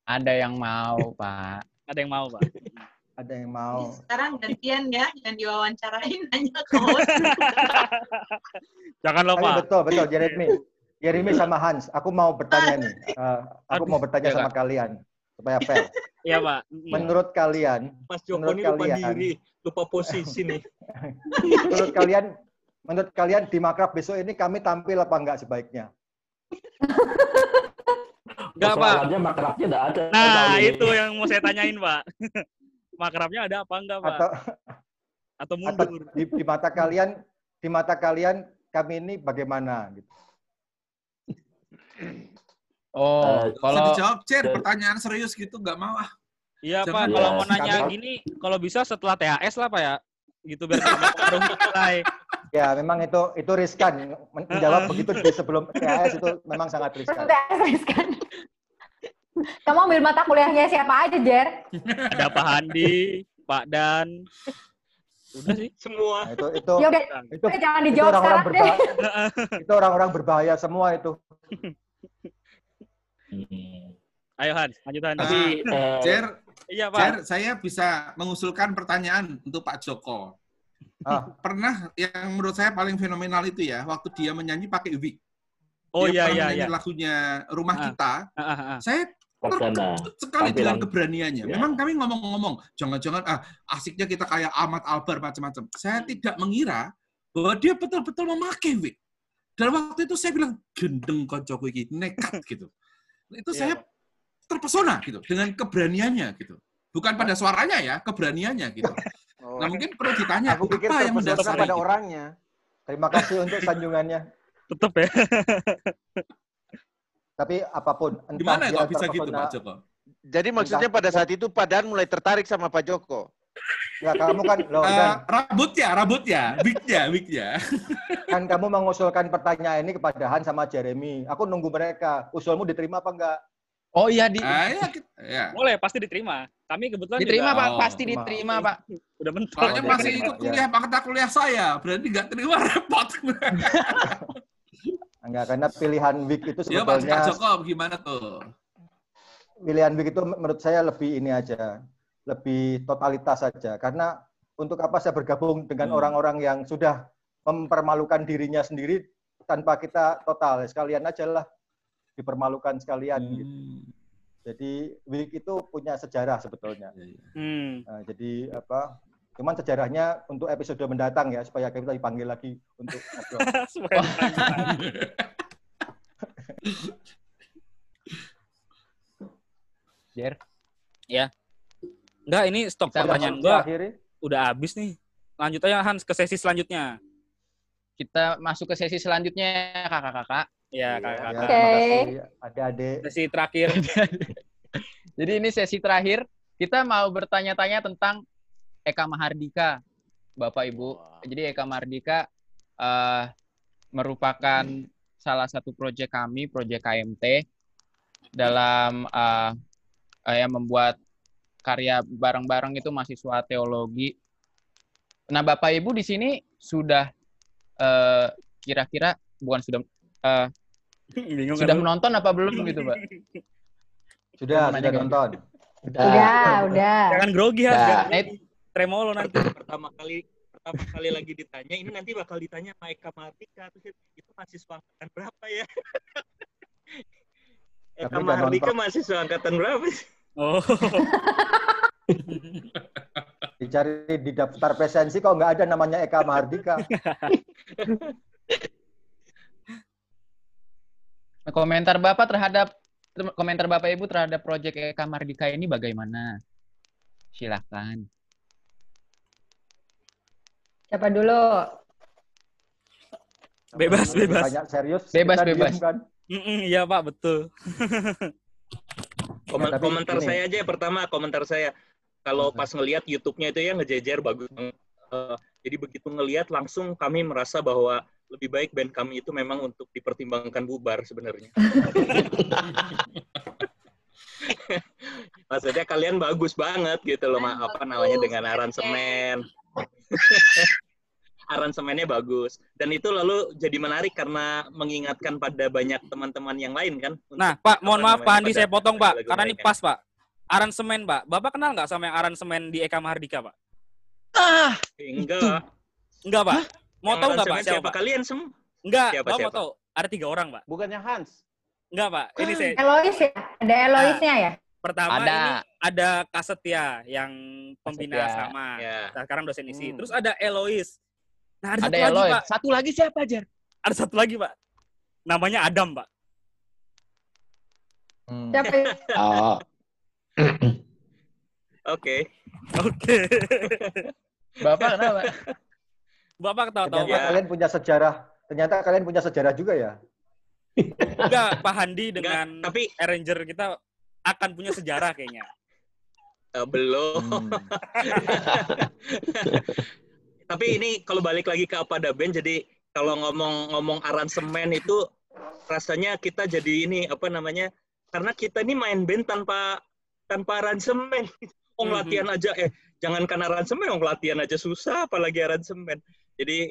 Ada yang mau, Pak. Ada yang mau Pak. ada yang mau. Sekarang gantian ya, yang diwawancarain nanya ke host. Jangan Tapi lupa. betul, betul Jeremy. Jeremy sama Hans, aku mau bertanya nih. Eh, aku mau bertanya sama kalian supaya fair. Iya Pak. Menurut kalian, Mas Joko menurut ini lupa kalian, diri, lupa posisi nih. menurut kalian, menurut kalian di makrab besok ini kami tampil apa enggak sebaiknya? Enggak Pak. Makrabnya enggak ada. Nah ini. itu yang mau saya tanyain Pak. Makrabnya ada apa enggak Pak? Atau Atau atau mundur? di, di mata kalian, di mata kalian kami ini bagaimana? Gitu. Oh, Bisa kalau dijawab, Cer. Pertanyaan serius gitu nggak mau ah. Iya Pak, ya, kalau mau nanya gini, kalau bisa setelah THS lah Pak ya. Gitu biar tidak berpengaruh nilai. Ya, memang itu itu riskan. Men- Menjawab begitu di sebelum THS itu memang sangat riskan. kan. Kamu ambil mata kuliahnya siapa aja, Jer? Ada Pak Handi, Pak Dan. Udah sih. Semua. Nah, itu itu Ya udah, itu udah jangan itu dijawab orang-orang sekarang deh. berbahaya. itu orang-orang berbahaya semua itu. Ayo Hans, lanjut Hans. Tapi eh, Cer, Iya Pak. Cer, saya bisa mengusulkan pertanyaan untuk Pak Joko. Ah. Pernah yang menurut saya paling fenomenal itu ya, waktu dia menyanyi pakai wig. Oh dia iya iya iya. lagunya Rumah Ah. Kita. Ah, ah, ah. Saya terkejut sekali Tampilan. dengan keberaniannya. Ya. Memang kami ngomong-ngomong, jangan-jangan ah asiknya kita kayak Ahmad Albar macam-macam. Saya tidak mengira bahwa dia betul-betul memakai wig. Dan waktu itu saya bilang, gendeng kocok iki, nekat gitu. Itu Iya, saya terpesona gitu dengan keberaniannya gitu. Bukan pada suaranya ya, keberaniannya gitu. Oh. Nah mungkin perlu ditanya Aku pikir apa yang mendasari pada gitu. orangnya. Terima kasih untuk sanjungannya. Tetep ya. Tapi apa pun, entah Gimana dia kok bisa gitu Pak Joko? Jadi maksudnya pada saat itu Pak Dan mulai tertarik sama Pak Joko. Ya kamu kan, loh, Eh, Dan, rambutnya, rambutnya, wignya, wignya. kan kamu mengusulkan pertanyaan ini kepada Han sama Jeremy. Aku nunggu mereka. Usulmu diterima apa enggak? Oh iya di Ah, ya, kita- ya. Boleh, pasti diterima. Kami kebetulan diterima juga Pak, Oh, pasti terima. diterima Pak. udah mentok. Soalnya Oh, masih diterima, ikut ya. kuliah mata kuliah saya, berarti nggak terima repot. Enggak, karena pilihan week itu ya Pak sebetulnya Pak Joko gimana tuh? pilihan week itu menurut saya lebih ini aja, lebih totalitas saja. Karena untuk apa saya bergabung dengan Hmm. orang-orang yang sudah mempermalukan dirinya sendiri tanpa kita total, sekalian aja lah dipermalukan sekalian. gitu. Hmm. Jadi week itu punya sejarah sebetulnya. Hmm. Nah, jadi apa? Cuman sejarahnya untuk episode mendatang ya supaya kita dipanggil lagi untuk Jer. Enggak, ini stok pertanyaan gua diakhiri. udah habis nih. Lanjut aja Hans ke sesi selanjutnya. Kita masuk ke sesi selanjutnya kakak-kakak. Ya, Ya, kakak. Oke. terima kasih adik-adik. Sesi terakhir. Jadi ini sesi terakhir kita mau bertanya-tanya tentang Eka Mahardika, Bapak Ibu. Jadi Eka Mahardika eh, merupakan salah satu proyek kami, proyek KMT dalam eh, eh, yang membuat karya bareng-bareng itu mahasiswa teologi. Nah, Bapak Ibu di sini sudah eh, kira-kira bukan sudah eh, Bingung sudah kan? lu? menonton apa belum gitu, Pak? Sudah, sudah kan? nonton. Udah. Udah, udah. Jangan grogi. Nah. Nah, tremolo nanti. pertama kali pertama kali lagi ditanya ini nanti bakal ditanya sama Eka Mahardika terus itu mahasiswa angkatan berapa ya Eka Mahardika nonton. mahasiswa angkatan berapa sih Oh. Dicari di daftar presensi kok nggak ada namanya Eka Mahardika. Komentar Bapak terhadap komentar Bapak Ibu terhadap proyek Eka Mardika ini bagaimana? Silakan. Siapa dulu? Bebas, bebas. Tanya serius. Bebas, kita bebas. diem kan. Iya Pak, betul. Komen- Ya, tapi komentar ini- saya aja ya pertama, komentar saya. Kalau pas ngelihat YouTube-nya itu ya ngejejer bagus. banget. Eh, jadi begitu ngelihat langsung kami merasa bahwa lebih baik band kami itu memang untuk dipertimbangkan bubar sebenarnya. Maksudnya kalian bagus banget gitu loh, Ma- apa namanya dengan aransemen. Aransemennya bagus dan itu lalu jadi menarik karena mengingatkan pada banyak teman-teman yang lain kan. Nah, Pak, mohon maaf Pak Andi saya potong Pak, karena ini pas Pak. Aransemen Pak, Bapak kenal nggak sama yang aransemen di Eka Mahardika Pak? Ah, Enggak. Enggak Pak. Mau Yang tahu nggak Pak siapa? siapa Pak? kalian sem? Enggak, Siapa, Bapak mau siapa? tahu. Ada tiga orang Pak. Bukannya Hans? Enggak Pak, ini saya Elois ya? Ada Eloisnya ya? pertama Ada. ini ada Kasetia yang pembina Kasetia. sama. Ya. Nah, sekarang dosen isi. Hmm. Terus ada Elois. Nah, ada, ada satu lagi Eloy. Pak. Satu lagi siapa, Jar? Ada satu lagi Pak. Namanya Adam Pak. Hmm. Siapa itu? Oh. Oke. Oke. Bapak kenapa? Bapak tahu-tahu Ternyata Pak. kalian punya sejarah. Ternyata kalian punya sejarah juga ya. Enggak, Pak Handi dengan Enggak, tapi arranger kita akan punya sejarah kayaknya. eh, belum. Hmm. Tapi ini kalau balik lagi ke apa ada band, jadi kalau ngomong-ngomong aransemen itu rasanya kita jadi ini apa namanya? Karena kita ini main band tanpa tanpa aransemen. Oh Mhm. latihan aja eh jangankan aransemen, oh latihan aja susah apalagi aransemen. Jadi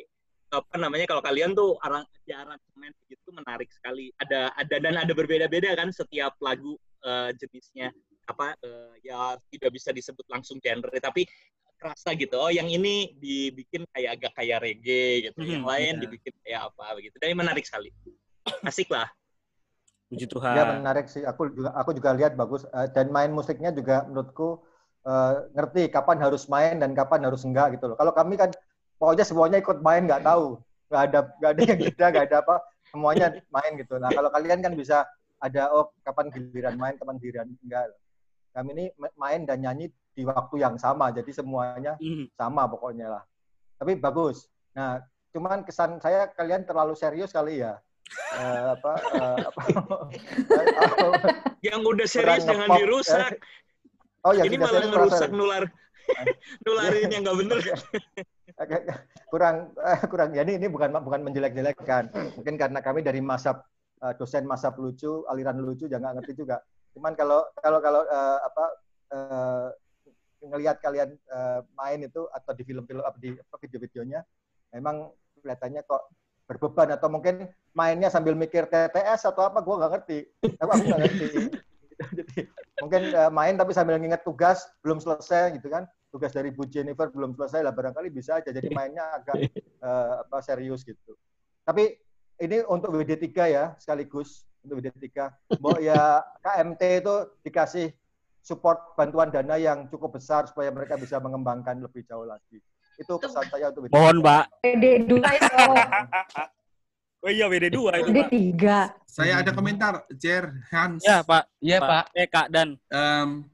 apa namanya kalau kalian tuh arang di aransemen itu menarik sekali. Ada ada dan ada berbeda-beda kan setiap lagu eh, jenisnya apa eh, ya tidak bisa disebut langsung genre tapi kerasa gitu. Oh, yang ini dibikin kayak agak kayak reggae gitu. Yang Mhm, lain iya. dibikin kayak apa begitu. Dan menarik sekali. Asik lah. Puji Ya Tuhan. menarik sih. Aku juga aku juga lihat bagus Eh, dan main musiknya juga menurutku eh, ngerti kapan harus main dan kapan harus enggak gitu loh. Kalau kami kan pokoknya semuanya ikut main nggak tahu, nggak ada nggak ada yang jeda, nggak ada apa, semuanya main gitu. Nah kalau kalian kan bisa ada oh kapan giliran main, kapan giliran enggak. Kami ini ma- main dan nyanyi di waktu yang sama, jadi semuanya Mhm. sama pokoknya lah. Tapi bagus. Nah, cuman kesan saya kalian terlalu serius kali ya. Eh, apa, eh, apa Yang udah serius Kurang jangan dirusak. Oh ya, ini malah ngerusak nular nularin yang nggak bener. Kurang eh, kurang ya ini ini bukan bukan menjelek-jelekkan. Mungkin karena kami dari masa eh, dosen masa lucu, aliran lucu jangan ngerti juga. Cuman kalau kalau kalau eh, apa eh, ngelihat kalian eh, main itu atau di film-film apa di video-videonya memang kelihatannya kok berbeban atau mungkin mainnya sambil mikir TTS atau apa gua nggak ngerti. Aku aku nggak ngerti. Jadi mungkin eh, main tapi sambil nginget tugas belum selesai gitu kan. Tugas dari Bu Jennifer belum selesai lah barangkali bisa aja. Jadi mainnya agak eh, apa serius gitu. Tapi ini untuk WD3 ya sekaligus untuk WD3 mau ya KMT itu dikasih support bantuan dana yang cukup besar supaya mereka bisa mengembangkan lebih jauh lagi itu pesan saya untuk WD3. Mohon, Pak. PD dua itu. Oh iya WD2 itu, PD Pak. tiga. Saya ada komentar, Jer, Hans. Ya, Pak. Iya, Pak. Eka dan Em,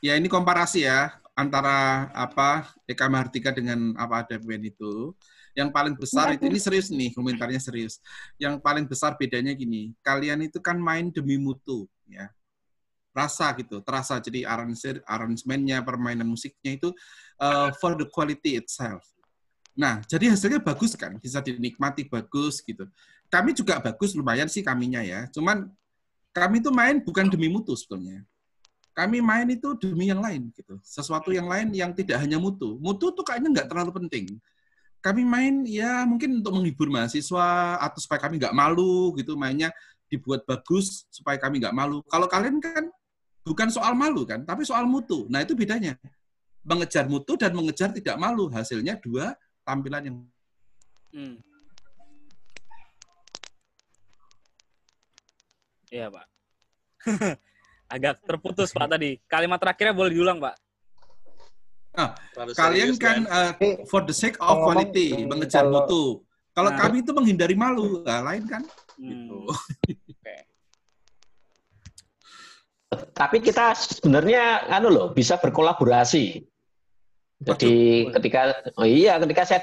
ya ini komparasi ya antara apa Eka Mahardika dengan apa ada band itu. Yang paling besar itu ini serius nih komentarnya serius. Yang paling besar bedanya gini, kalian itu kan main demi mutu ya. Rasa gitu, terasa jadi arranger, arrangementnya, permainan musiknya itu eh, for the quality itself. Nah, jadi hasilnya bagus kan, bisa dinikmati bagus gitu. Kami juga bagus lumayan sih kaminya ya. Cuman kami itu main bukan demi mutu sebetulnya. Kami main itu demi yang lain gitu. Sesuatu yang lain yang tidak hanya mutu. Mutu tuh kayaknya nggak terlalu penting. Kami main ya mungkin untuk menghibur mahasiswa atau supaya kami nggak malu gitu. Mainnya dibuat bagus supaya kami nggak malu. Kalau kalian kan bukan soal malu kan tapi soal mutu. Nah itu bedanya mengejar mutu dan mengejar tidak malu hasilnya dua tampilan yang Hmm. Iya, Pak. Agak terputus, Pak, tadi. Kalimat terakhirnya boleh diulang, Pak. Terlalu kalian serius, kan uh, for the sake of ngomong, quality hmm, mengejar kalau- mutu kalau Nah. kami itu menghindari malu nah, lain kan Hmm. gitu Tapi kita sebenarnya anu loh bisa berkolaborasi. Jadi ketika oh iya ketika saya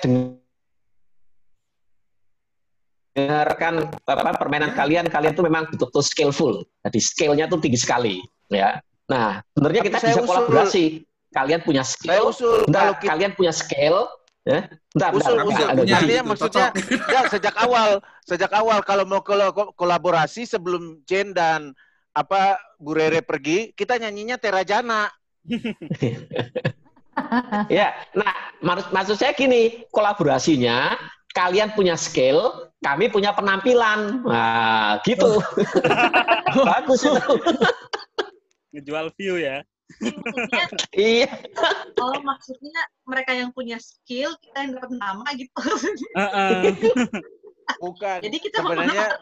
dengarkan apa permainan kalian kalian tuh memang betul-betul skillful. Jadi skillnya tuh tinggi sekali ya. Nah, sebenarnya kita saya bisa usul- kolaborasi. Kalian punya Saya skill, usul bentar, kalau kita kalian punya skill, ya. Bentar, bentar, usul bentar, usul punya artinya maksudnya ya sejak awal sejak awal kalau mau kol- kolaborasi sebelum Jen dan apa Bu Rere pergi kita nyanyinya Terajana Ya, nah maksud, maksud saya gini, kolaborasinya kalian punya skill, kami punya penampilan. Nah, gitu. Bagus itu. Ngejual view ya. Iya. oh maksudnya mereka yang punya skill, kita yang dapat nama gitu. Heeh. bukan Jadi kita sebenarnya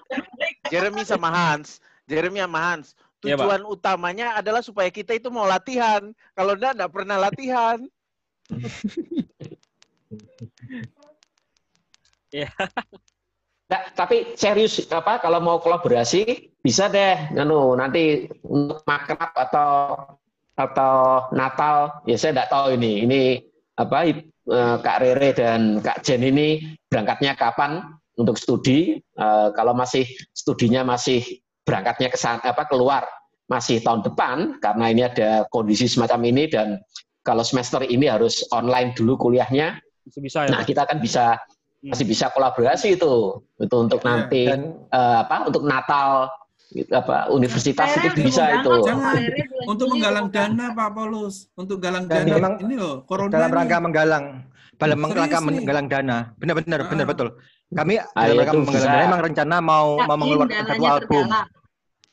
Jeremy sama Hans Jeremy sama Hans Iya, Pak. tujuan utamanya adalah supaya kita itu mau latihan. Kalau enggak enggak pernah latihan. Nah, tapi serius apa kalau mau kolaborasi bisa deh anu nanti untuk makrab atau atau Natal. Ya saya tidak tahu ini. Ini apa eh, Kak Rere dan Kak Jen ini berangkatnya kapan untuk studi. Eh, kalau masih studinya masih berangkatnya ke sana, apa keluar masih tahun depan karena ini ada kondisi semacam ini dan kalau semester ini harus online dulu kuliahnya Bisa bisa ya. nah kita kan bisa masih bisa kolaborasi itu itu untuk Iya. nanti Dan eh, apa untuk Natal gitu, apa universitas itu bisa mau itu Untuk menggalang mau dana Pak Paulus, untuk galang Dan dana memang ini loh, corona dalam rangka menggalang dalam rangka menggalang dana. Benar-benar benar Ah. betul. Kami Ah, dalam ya rangka menggalang dana emang rencana mau mau Yakin mengeluarkan satu album. tergalang.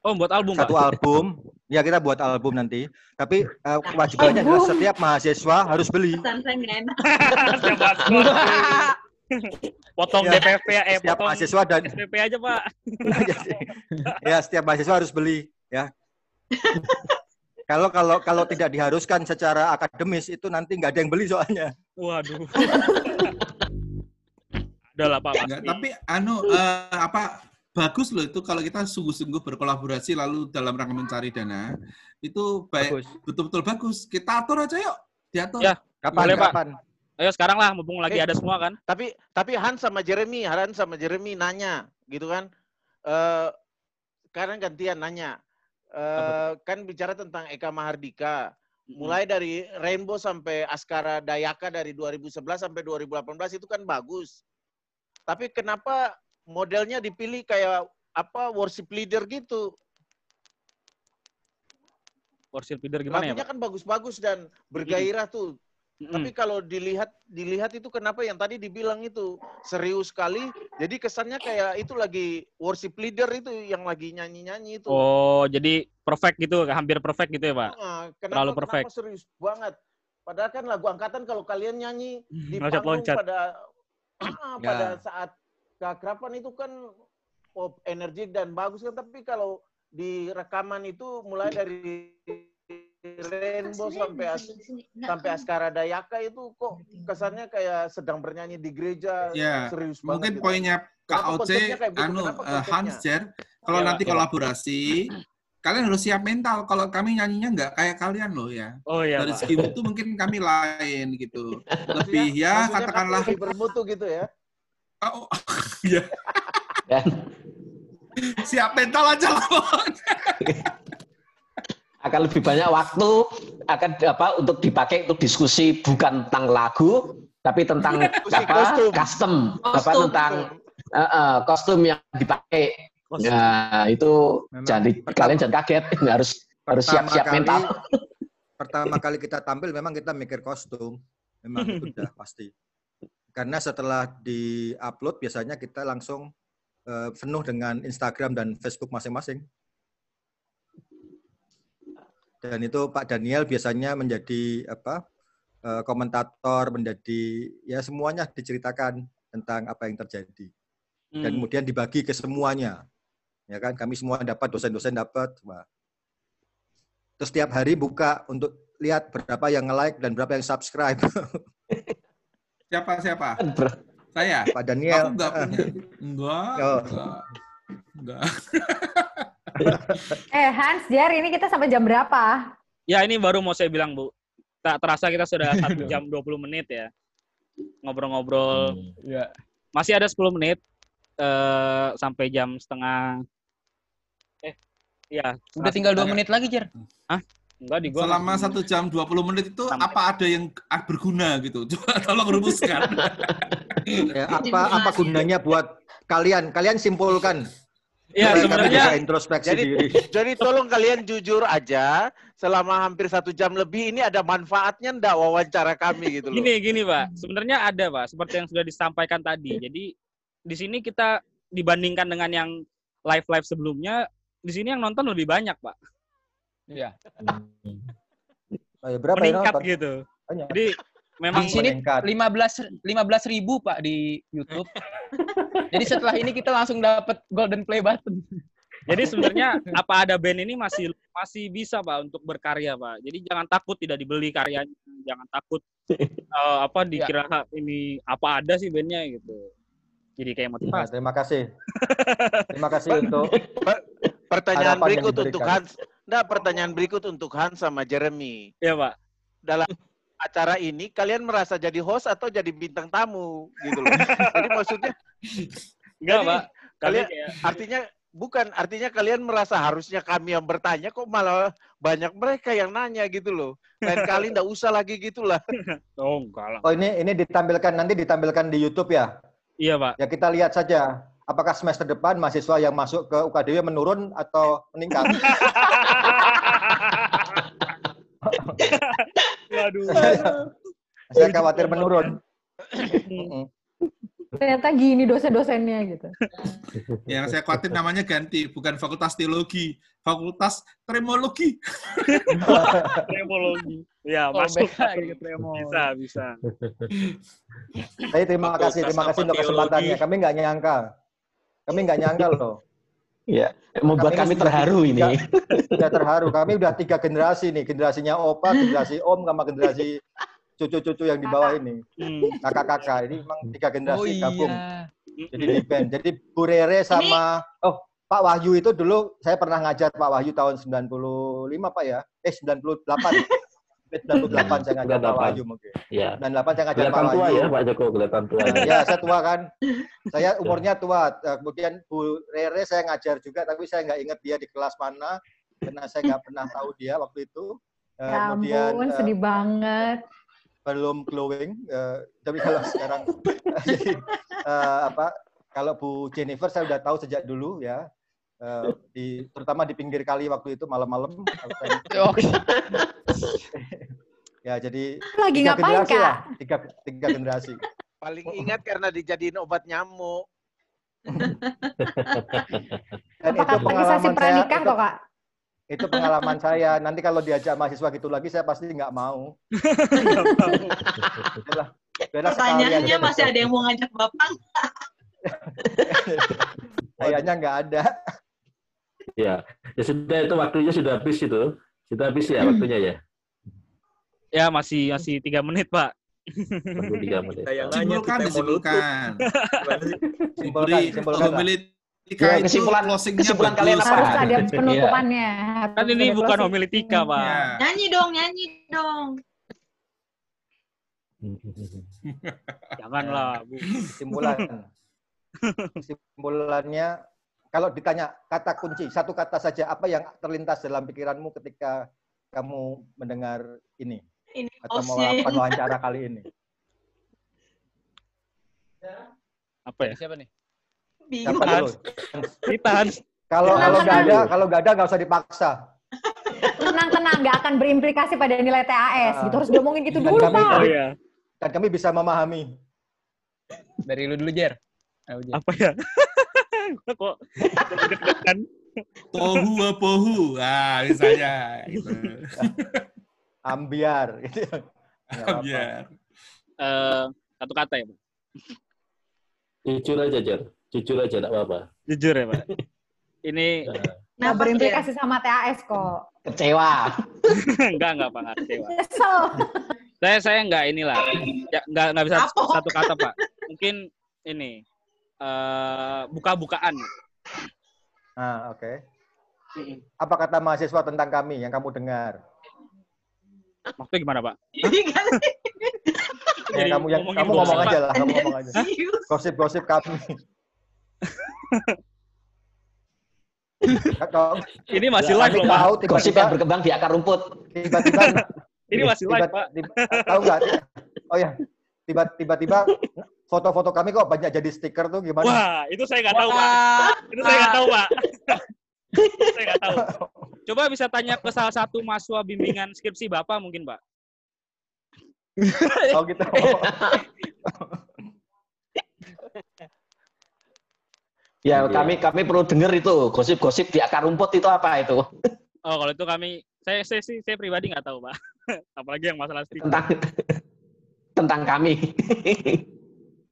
Oh, buat album, Pak. Satu album. Ya kita buat album nanti. Tapi eh, kewajibannya adalah setiap mahasiswa harus beli. Potong Ya, DPP ya, eh Setiap potong mahasiswa dan SPP aja, Pak. ya setiap mahasiswa harus beli ya. Kalau kalau kalau tidak diharuskan secara akademis itu nanti nggak ada yang beli soalnya. Waduh. Ada lah, Pak. Enggak, pasti. tapi anu eh, apa bagus loh itu kalau kita sungguh-sungguh berkolaborasi lalu dalam rangka mencari dana itu baik Bagus. betul-betul bagus. Kita atur aja yuk, diatur. Ya. Kapan Boleh, Pak. kapan? Ayo sekarang lah, mumpung lagi Eh. ada semua kan. tapi tapi Hans sama Jeremy Hans sama Jeremy nanya gitu kan eh sekarang gantian nanya eh kan bicara tentang Eka Mahardika mulai dari Rainbow sampai Askara Dayaka dari 2011 sampai 2018 itu kan bagus. Tapi kenapa modelnya dipilih kayak apa worship leader gitu? Worship leader gimana ya, Lagunya Pak? kan bagus-bagus dan bergairah tuh. Mm-mm. Tapi kalau dilihat dilihat itu kenapa yang tadi dibilang itu serius sekali. Jadi kesannya kayak itu lagi worship leader itu yang lagi nyanyi-nyanyi itu. Oh, jadi perfect gitu, hampir perfect gitu ya, Pak? Ah, kenapa, terlalu perfect. Kenapa serius banget? Padahal kan lagu angkatan kalau kalian nyanyi di panggung Loncat-loncat. pada ah, Ya. pada saat keakraban itu kan pop energik dan bagus kan tapi kalau di rekaman itu mulai dari Rainbow sampai as- sampai Askara Dayaka itu kok kesannya kayak sedang bernyanyi di gereja Ya, serius Mungkin banget gitu. poinnya KOC begitu? anu Kenapa eh, konsepnya? Hans Jer, kalau Iya, nanti Pak. kolaborasi kalian harus siap mental. Kalau kami nyanyinya nggak kayak kalian loh ya. Oh iya, Dari segi mutu mungkin kami lain gitu. Lebih Maksudnya- ya maksudnya katakanlah lebih bermutu gitu ya. Oh, ya Dan siap mental aja lah. Akan lebih banyak waktu akan apa untuk dipakai untuk diskusi bukan tentang lagu tapi tentang Diskusi apa kostum. custom apa Kostum. tentang eh, eh, kostum yang dipakai Nah, itu Memang jangan di- pertama- kalian jangan kaget harus harus siap-siap kali- mental. Pertama kali kita tampil memang kita mikir kostum. Memang itu udah pasti. Karena setelah di-upload biasanya kita langsung eh, penuh dengan Instagram dan Facebook masing-masing. Dan itu Pak Daniel biasanya menjadi apa eh, komentator, menjadi ya semuanya diceritakan tentang apa yang terjadi. Dan Hmm. kemudian dibagi ke semuanya. Ya kan, kami semua dapat, dosen-dosen dapat. Wah. Terus setiap hari buka untuk lihat berapa yang nge-like dan berapa yang subscribe. Siapa siapa? Ber- Saya. Pak Aku Daniel. nggak punya. Enggak. Oh. Enggak. Enggak. Eh Hans, Jer, ini kita sampai jam berapa? Ya, ini baru mau saya bilang, Bu. Tak terasa kita sudah satu jam 20 menit ya. Ngobrol-ngobrol. Ya. Masih ada 10 menit eh, sampai jam setengah eh ya Udah tinggal dua menit lagi, Jer. Hah? Enggak di gua. Selama satu jam 20 menit itu Sampai. apa ada yang ah, berguna gitu? Coba tolong rumuskan. Ya, apa apa gunanya buat kalian? Kalian simpulkan. Iya, kami sebenarnya introspeksi Jadi, diri. jadi tolong kalian jujur aja, selama hampir satu jam lebih ini ada manfaatnya ndak wawancara kami gitu loh. Gini, gini Pak. Sebenarnya ada Pak, seperti yang sudah disampaikan tadi. Jadi di sini kita dibandingkan dengan yang live-live sebelumnya, di sini yang nonton lebih banyak Pak. Iya. Oh, ya, berapa yang Meningkat nonton? gitu. Banyak. Jadi memang Di sini. 15 15 ribu Pak di YouTube. Jadi setelah ini kita langsung dapat golden play button. Jadi sebenarnya apa ada band ini masih masih bisa pak untuk berkarya pak. Jadi jangan takut tidak dibeli karyanya, jangan takut eh, apa dikira ini apa ada sih bandnya gitu. Jadi kayak Nah, motivasi. terima kasih. Terima kasih untuk Pertanyaan berikut untuk diberikan. Hans. Nggak, pertanyaan berikut untuk Hans sama Jeremy. Ya pak. Dalam acara ini kalian merasa jadi host atau jadi bintang tamu gitu loh. Jadi maksudnya Enggak Jadi, pak. Kami kalian kayak artinya bukan artinya kalian merasa harusnya kami yang bertanya kok malah banyak mereka yang nanya gitu loh. Lain kali nggak usah lagi gitulah. oh enggak lah. Oh ini ini ditampilkan nanti ditampilkan di YouTube ya. Iya pak. Ya kita lihat saja apakah semester depan mahasiswa yang masuk ke UKDW menurun atau meningkat. Waduh. Saya khawatir menurun. Ternyata gini dosen-dosennya gitu. Yang saya khawatir namanya ganti, bukan Fakultas Teologi, Fakultas Tremologi. Tremologi. Ya Oh, masuk. lagi ke tremor. Bisa bisa. Saya terima kasih, terima kasih untuk kesempatannya. Kami nggak nyangka. Kami nggak nyangka loh. Ya, membuat Kami kami terharu ini. Sudah terharu. Kami udah tiga generasi nih. Generasinya Opa, generasi Om, sama generasi cucu-cucu yang di bawah ini. Hmm. Kakak-kakak. Ini memang tiga generasi Oh gabung. iya. Jadi di band. Jadi Bu Rere sama... Oh, Pak Wahyu itu dulu saya pernah ngajar Pak Wahyu tahun 95 Pak ya? Eh 98. Eh, 98 saya ngajar Pak 98. Wahyu mungkin. Ya. 98 saya ngajar Pak Kelihatan tua Wahyu. ya Pak Joko, kelihatan tua. ya saya tua kan. Saya umurnya tua. Eh, Kemudian Bu Rere saya ngajar juga, tapi saya nggak ingat dia di kelas mana karena saya nggak pernah tahu dia waktu itu. Eh, Ya kemudian ampun, eh, sedih banget. belum glowing. eh, tapi kalau sekarang jadi eh, apa? Kalau Bu Jennifer saya udah tahu sejak dulu ya. Eh, di terutama di pinggir kali waktu itu malam-malam. Oke. ya jadi Lagi tiga ngapain, generasi Kak? lah, tiga tiga generasi. Paling ingat karena dijadiin obat nyamuk. Dan Apakah itu pengalaman saya. pranikah toh, Kak? itu pengalaman saya. Nanti kalau diajak mahasiswa gitu lagi, saya pasti nggak mau. Itulah. Sekalian Pertanyaannya masih ada yang mau ngajak Bapak? Kayaknya nggak ada. Ya, ya sudah itu waktunya sudah habis itu. Sudah habis ya waktunya ya. Ya masih masih tiga menit pak. Tiga menit. Kita yang nanya, kita disimpulkan. Diberi homilika Ya, itu kesimpulan- kesimpulan kalian apa? Harus ada Iya. penutupannya. Harus Kan ini bukan closing. homiletika pak. Ya. Nyanyi dong, nyanyi dong. Janganlah bu. Kesimpulan. Kesimpulannya, kalau ditanya kata kunci, satu kata saja, apa yang terlintas dalam pikiranmu ketika kamu mendengar ini? Ini Atau mau yang wawancara kali ini? Apa ya? Siapa nih? bingung. Siapa dulu? Kita Hans. Kalau Tenang, kalau nggak ada, tenang. kalau nggak ada nggak usah dipaksa. Tenang-tenang, nggak akan berimplikasi pada nilai TAS. Gitu harus diomongin gitu dulu, kami- Pak. Oh iya. Dan kami bisa memahami. Dari lu dulu, Jer. Apa ya? Kok deg-degan? Tohu apohu. Ah, misalnya. Gitu. Ambiar. Gitu. Nggak apa-apa. Biar. Eh, satu kata ya pak. Jujur aja, Jar. Jujur aja, enggak apa-apa. Jujur ya pak. Ini Nafas, berimplikasi sama TAS kok. Kecewa. enggak enggak pak kecewa. Kesel. Saya saya enggak inilah. Ya, enggak enggak bisa Kapok. satu kata pak. Mungkin ini eh buka-bukaan. Nah, oke. Apa kata mahasiswa tentang kami yang kamu dengar? Maksudnya gimana pak? Ini kan Ya, Jadi kamu yang kamu gosip, ngomong Pak. aja lah, kamu ngomong aja. Gosip-gosip kami. Ini masih live loh pak. tahu Gosip tiba-tiba yang berkembang di akar rumput. tiba-tiba Ini masih live, tiba- Pak. tiba- tahu nggak? Oh ya, tiba- tiba-tiba foto-foto kami kok banyak jadi stiker tuh gimana? Wah, itu saya nggak tahu, Pak. Itu saya nggak tahu, Pak. Saya nggak tahu. Coba bisa tanya ke salah satu mahasiswa bimbingan skripsi Bapak mungkin, Pak. Oh gitu. Ya, Iya. kami kami perlu dengar itu gosip-gosip di akar rumput itu apa itu Oh, kalau itu kami saya saya sih saya pribadi nggak tahu, Pak. Apalagi yang masalah stiker. tentang tentang kami.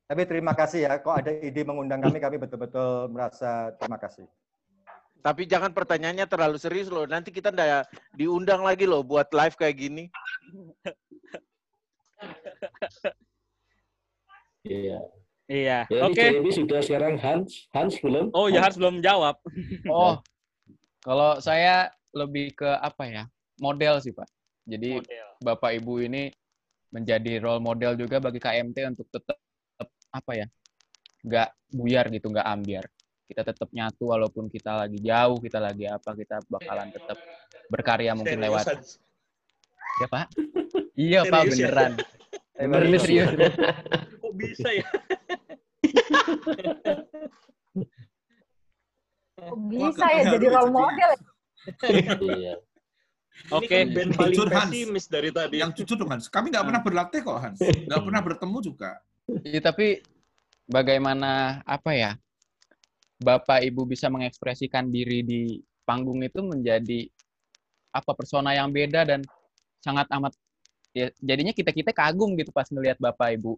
Tapi terima kasih ya, kok ada ide mengundang kami, kami betul-betul merasa terima kasih. Tapi jangan pertanyaannya terlalu serius loh. Nanti kita ndak diundang lagi loh buat live kayak gini. Iya. Iya. Ya, Oke. ini sudah sekarang Hans, Hans belum? Oh, ya harus belum jawab. Oh, kalau saya lebih ke apa ya? Model sih, Pak. Jadi Model. Bapak Ibu ini menjadi role model juga bagi KMT untuk tetap apa ya? nggak buyar gitu, nggak ambiar. Kita tetap nyatu walaupun kita lagi jauh, kita lagi apa, kita bakalan tetap berkarya mungkin Serius, lewat ya, Pak. Iya, Pak, Serius ya? beneran. Bener ini serius. Kok bisa ya? Kok bisa ya jadi role model? Iya. Oke. kan band paling Jujur, Hans. pesimis dari tadi. Yang jujur dong Hans, kami nggak pernah berlatih kok Hans, nggak pernah bertemu juga. Iya, tapi bagaimana apa ya? Bapak Ibu bisa mengekspresikan diri di panggung itu menjadi apa persona yang beda dan sangat amat ya jadinya kita-kita kagum gitu pas ngelihat Bapak Ibu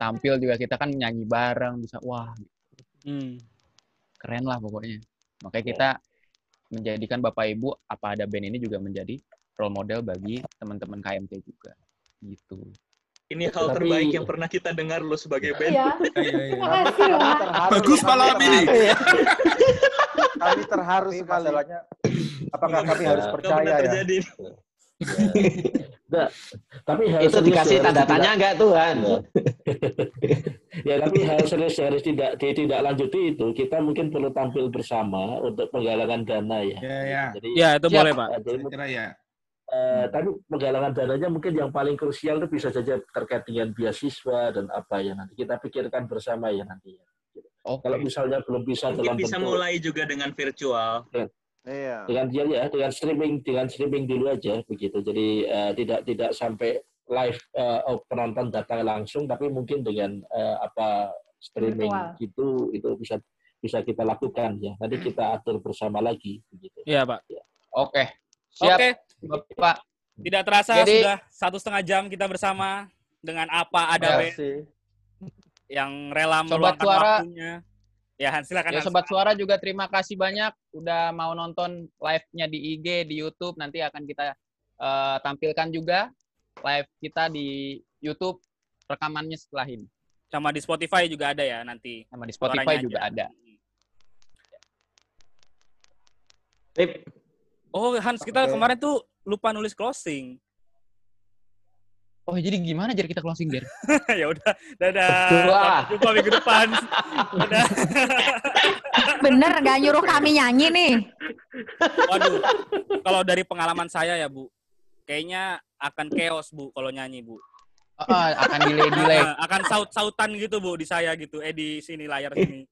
tampil juga kita kan nyanyi bareng bisa wah Hmm. keren lah pokoknya. Makanya kita menjadikan Bapak Ibu apa ada band ini juga menjadi role model bagi teman-teman KMT juga gitu. Ini hal Tapi- terbaik yang pernah kita dengar lo sebagai band. Iya. Iya, iya. Terima kasih loh, Mas. Terharu Bagus malam ini. Kami terharu sekali. Masalahnya, apakah kami harus percaya ya? terjadi. Nah, tapi hal itu dikasih tanda harus tanya enggak Tuhan? ya tapi hal serius harus tidak ditindaklanjuti itu kita mungkin perlu tampil bersama untuk penggalangan dana ya. Ya, ya. Jadi, Ya, itu Siap. boleh, Pak. jadi, kira ya. Eh, tapi penggalangan dananya mungkin yang paling krusial itu bisa saja terkait dengan beasiswa dan apa ya nanti kita pikirkan bersama ya nanti. ya. Oke. Kalau misalnya belum bisa Mungkin dalam bisa bentuk mulai juga dengan virtual. Iya. dengan dia ya dengan streaming dengan streaming dulu aja begitu jadi eh, tidak tidak sampai live eh, oh, penonton datang langsung tapi mungkin dengan eh, apa streaming Virtual. gitu itu bisa bisa kita lakukan ya nanti kita atur bersama lagi begitu Iya, Pak. Oke. Siap, Oke. Bapak. Tidak terasa Jadi- sudah satu setengah jam kita bersama dengan apa ada Ya. band Kasih. yang rela Sobat meluangkan Suara. waktunya. Ya, Han, silakan. Ya Han. Sobat Suara juga terima kasih banyak udah mau nonton live-nya di IG, di YouTube. Nanti akan kita eh, tampilkan juga live kita di YouTube rekamannya setelah ini. Sama di Spotify juga ada ya nanti. Sama di Spotify juga aja. ada. Tip. Oh, Hans, kita Oke. kemarin tuh lupa nulis closing. Oh, jadi gimana jadi kita closing, Der? ya udah, dadah. Wah. Sampai jumpa minggu depan. Dadah. Bener nggak nyuruh kami nyanyi nih? Waduh, kalau dari pengalaman saya ya, Bu, kayaknya akan chaos, Bu, kalau nyanyi, Bu. Ah, akan delay-delay. Ah, akan saut-sautan gitu, Bu, di saya gitu. Eh, di sini layar sini.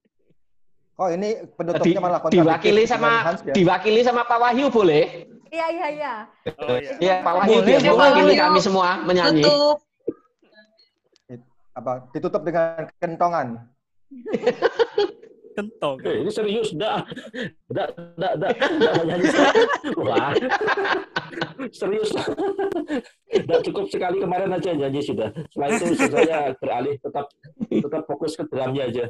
Oh ini Di- penutupnya malah kontradiktif diwakili sama Hans ya. diwakili sama Pak Wahyu boleh? Iya iya iya. Oh iya. Iya Pak Wahyu Boleh, dia mewakili Wahyu. kami semua menyanyi. Tutup. Apa ditutup dengan kentongan. Kentong. Eh, ini serius enggak enggak enggak enggak enggak mau nyanyi wah serius enggak cukup sekali kemarin aja nyanyi sudah setelah itu saya beralih tetap tetap fokus ke drumnya aja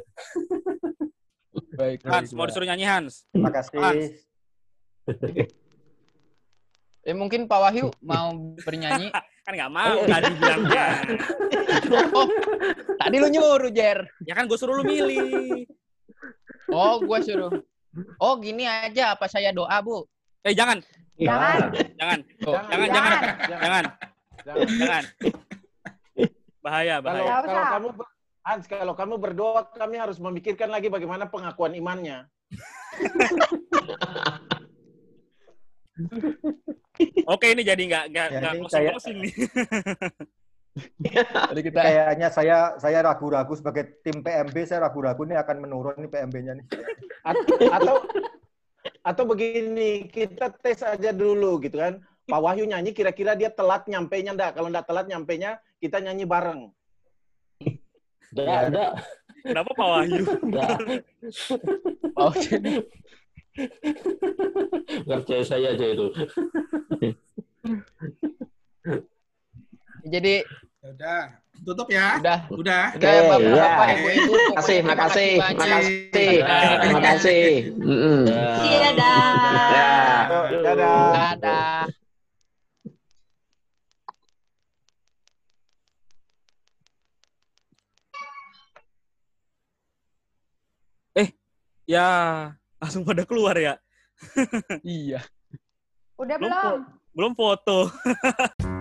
Baik. Hans, mau disuruh nyanyi Hans? Terima kasih. Hans. Eh, mungkin Pak Wahyu mau bernyanyi. Kan nggak mau tadi bilangnya. Oh, tadi lu nyuruh, Jer. Ya kan gue suruh lu milih. Oh, gua suruh. Oh, gini aja apa saya doa, Bu? Eh, jangan. Jangan. Jangan. Oh, Jangan, jangan. Jangan. Jangan. Bahaya, Kalau bahaya. Nggak kalau usah. kamu Hans, kalau kamu berdoa, kami harus memikirkan lagi bagaimana pengakuan imannya. Oke, ini jadi nggak nggak Ya, nggak ini nih. Jadi kita Kayaknya saya saya ragu-ragu sebagai tim PMB saya ragu-ragu nih akan menurun nih PMB-nya nih. At- atau atau begini kita tes aja dulu gitu kan Pak Wahyu nyanyi kira-kira dia telat nyampainya enggak kalau enggak telat nyampainya kita nyanyi bareng Enggak, enggak, Kenapa Pak Wahyu? enggak. oh jadi Ngerjain saya aja itu. jadi Ya udah, tutup ya. udah Udah. udah Oke, Bapak ya. Bapak Ibu Ibu Makasih, pokoknya terima makasih, kasih makasih, terima kasih. Mm-mm. Iya, dah. Ya. Yuk, dadah Dadah. Ya, langsung pada keluar ya. Iya. Udah Belum belum? Belum foto.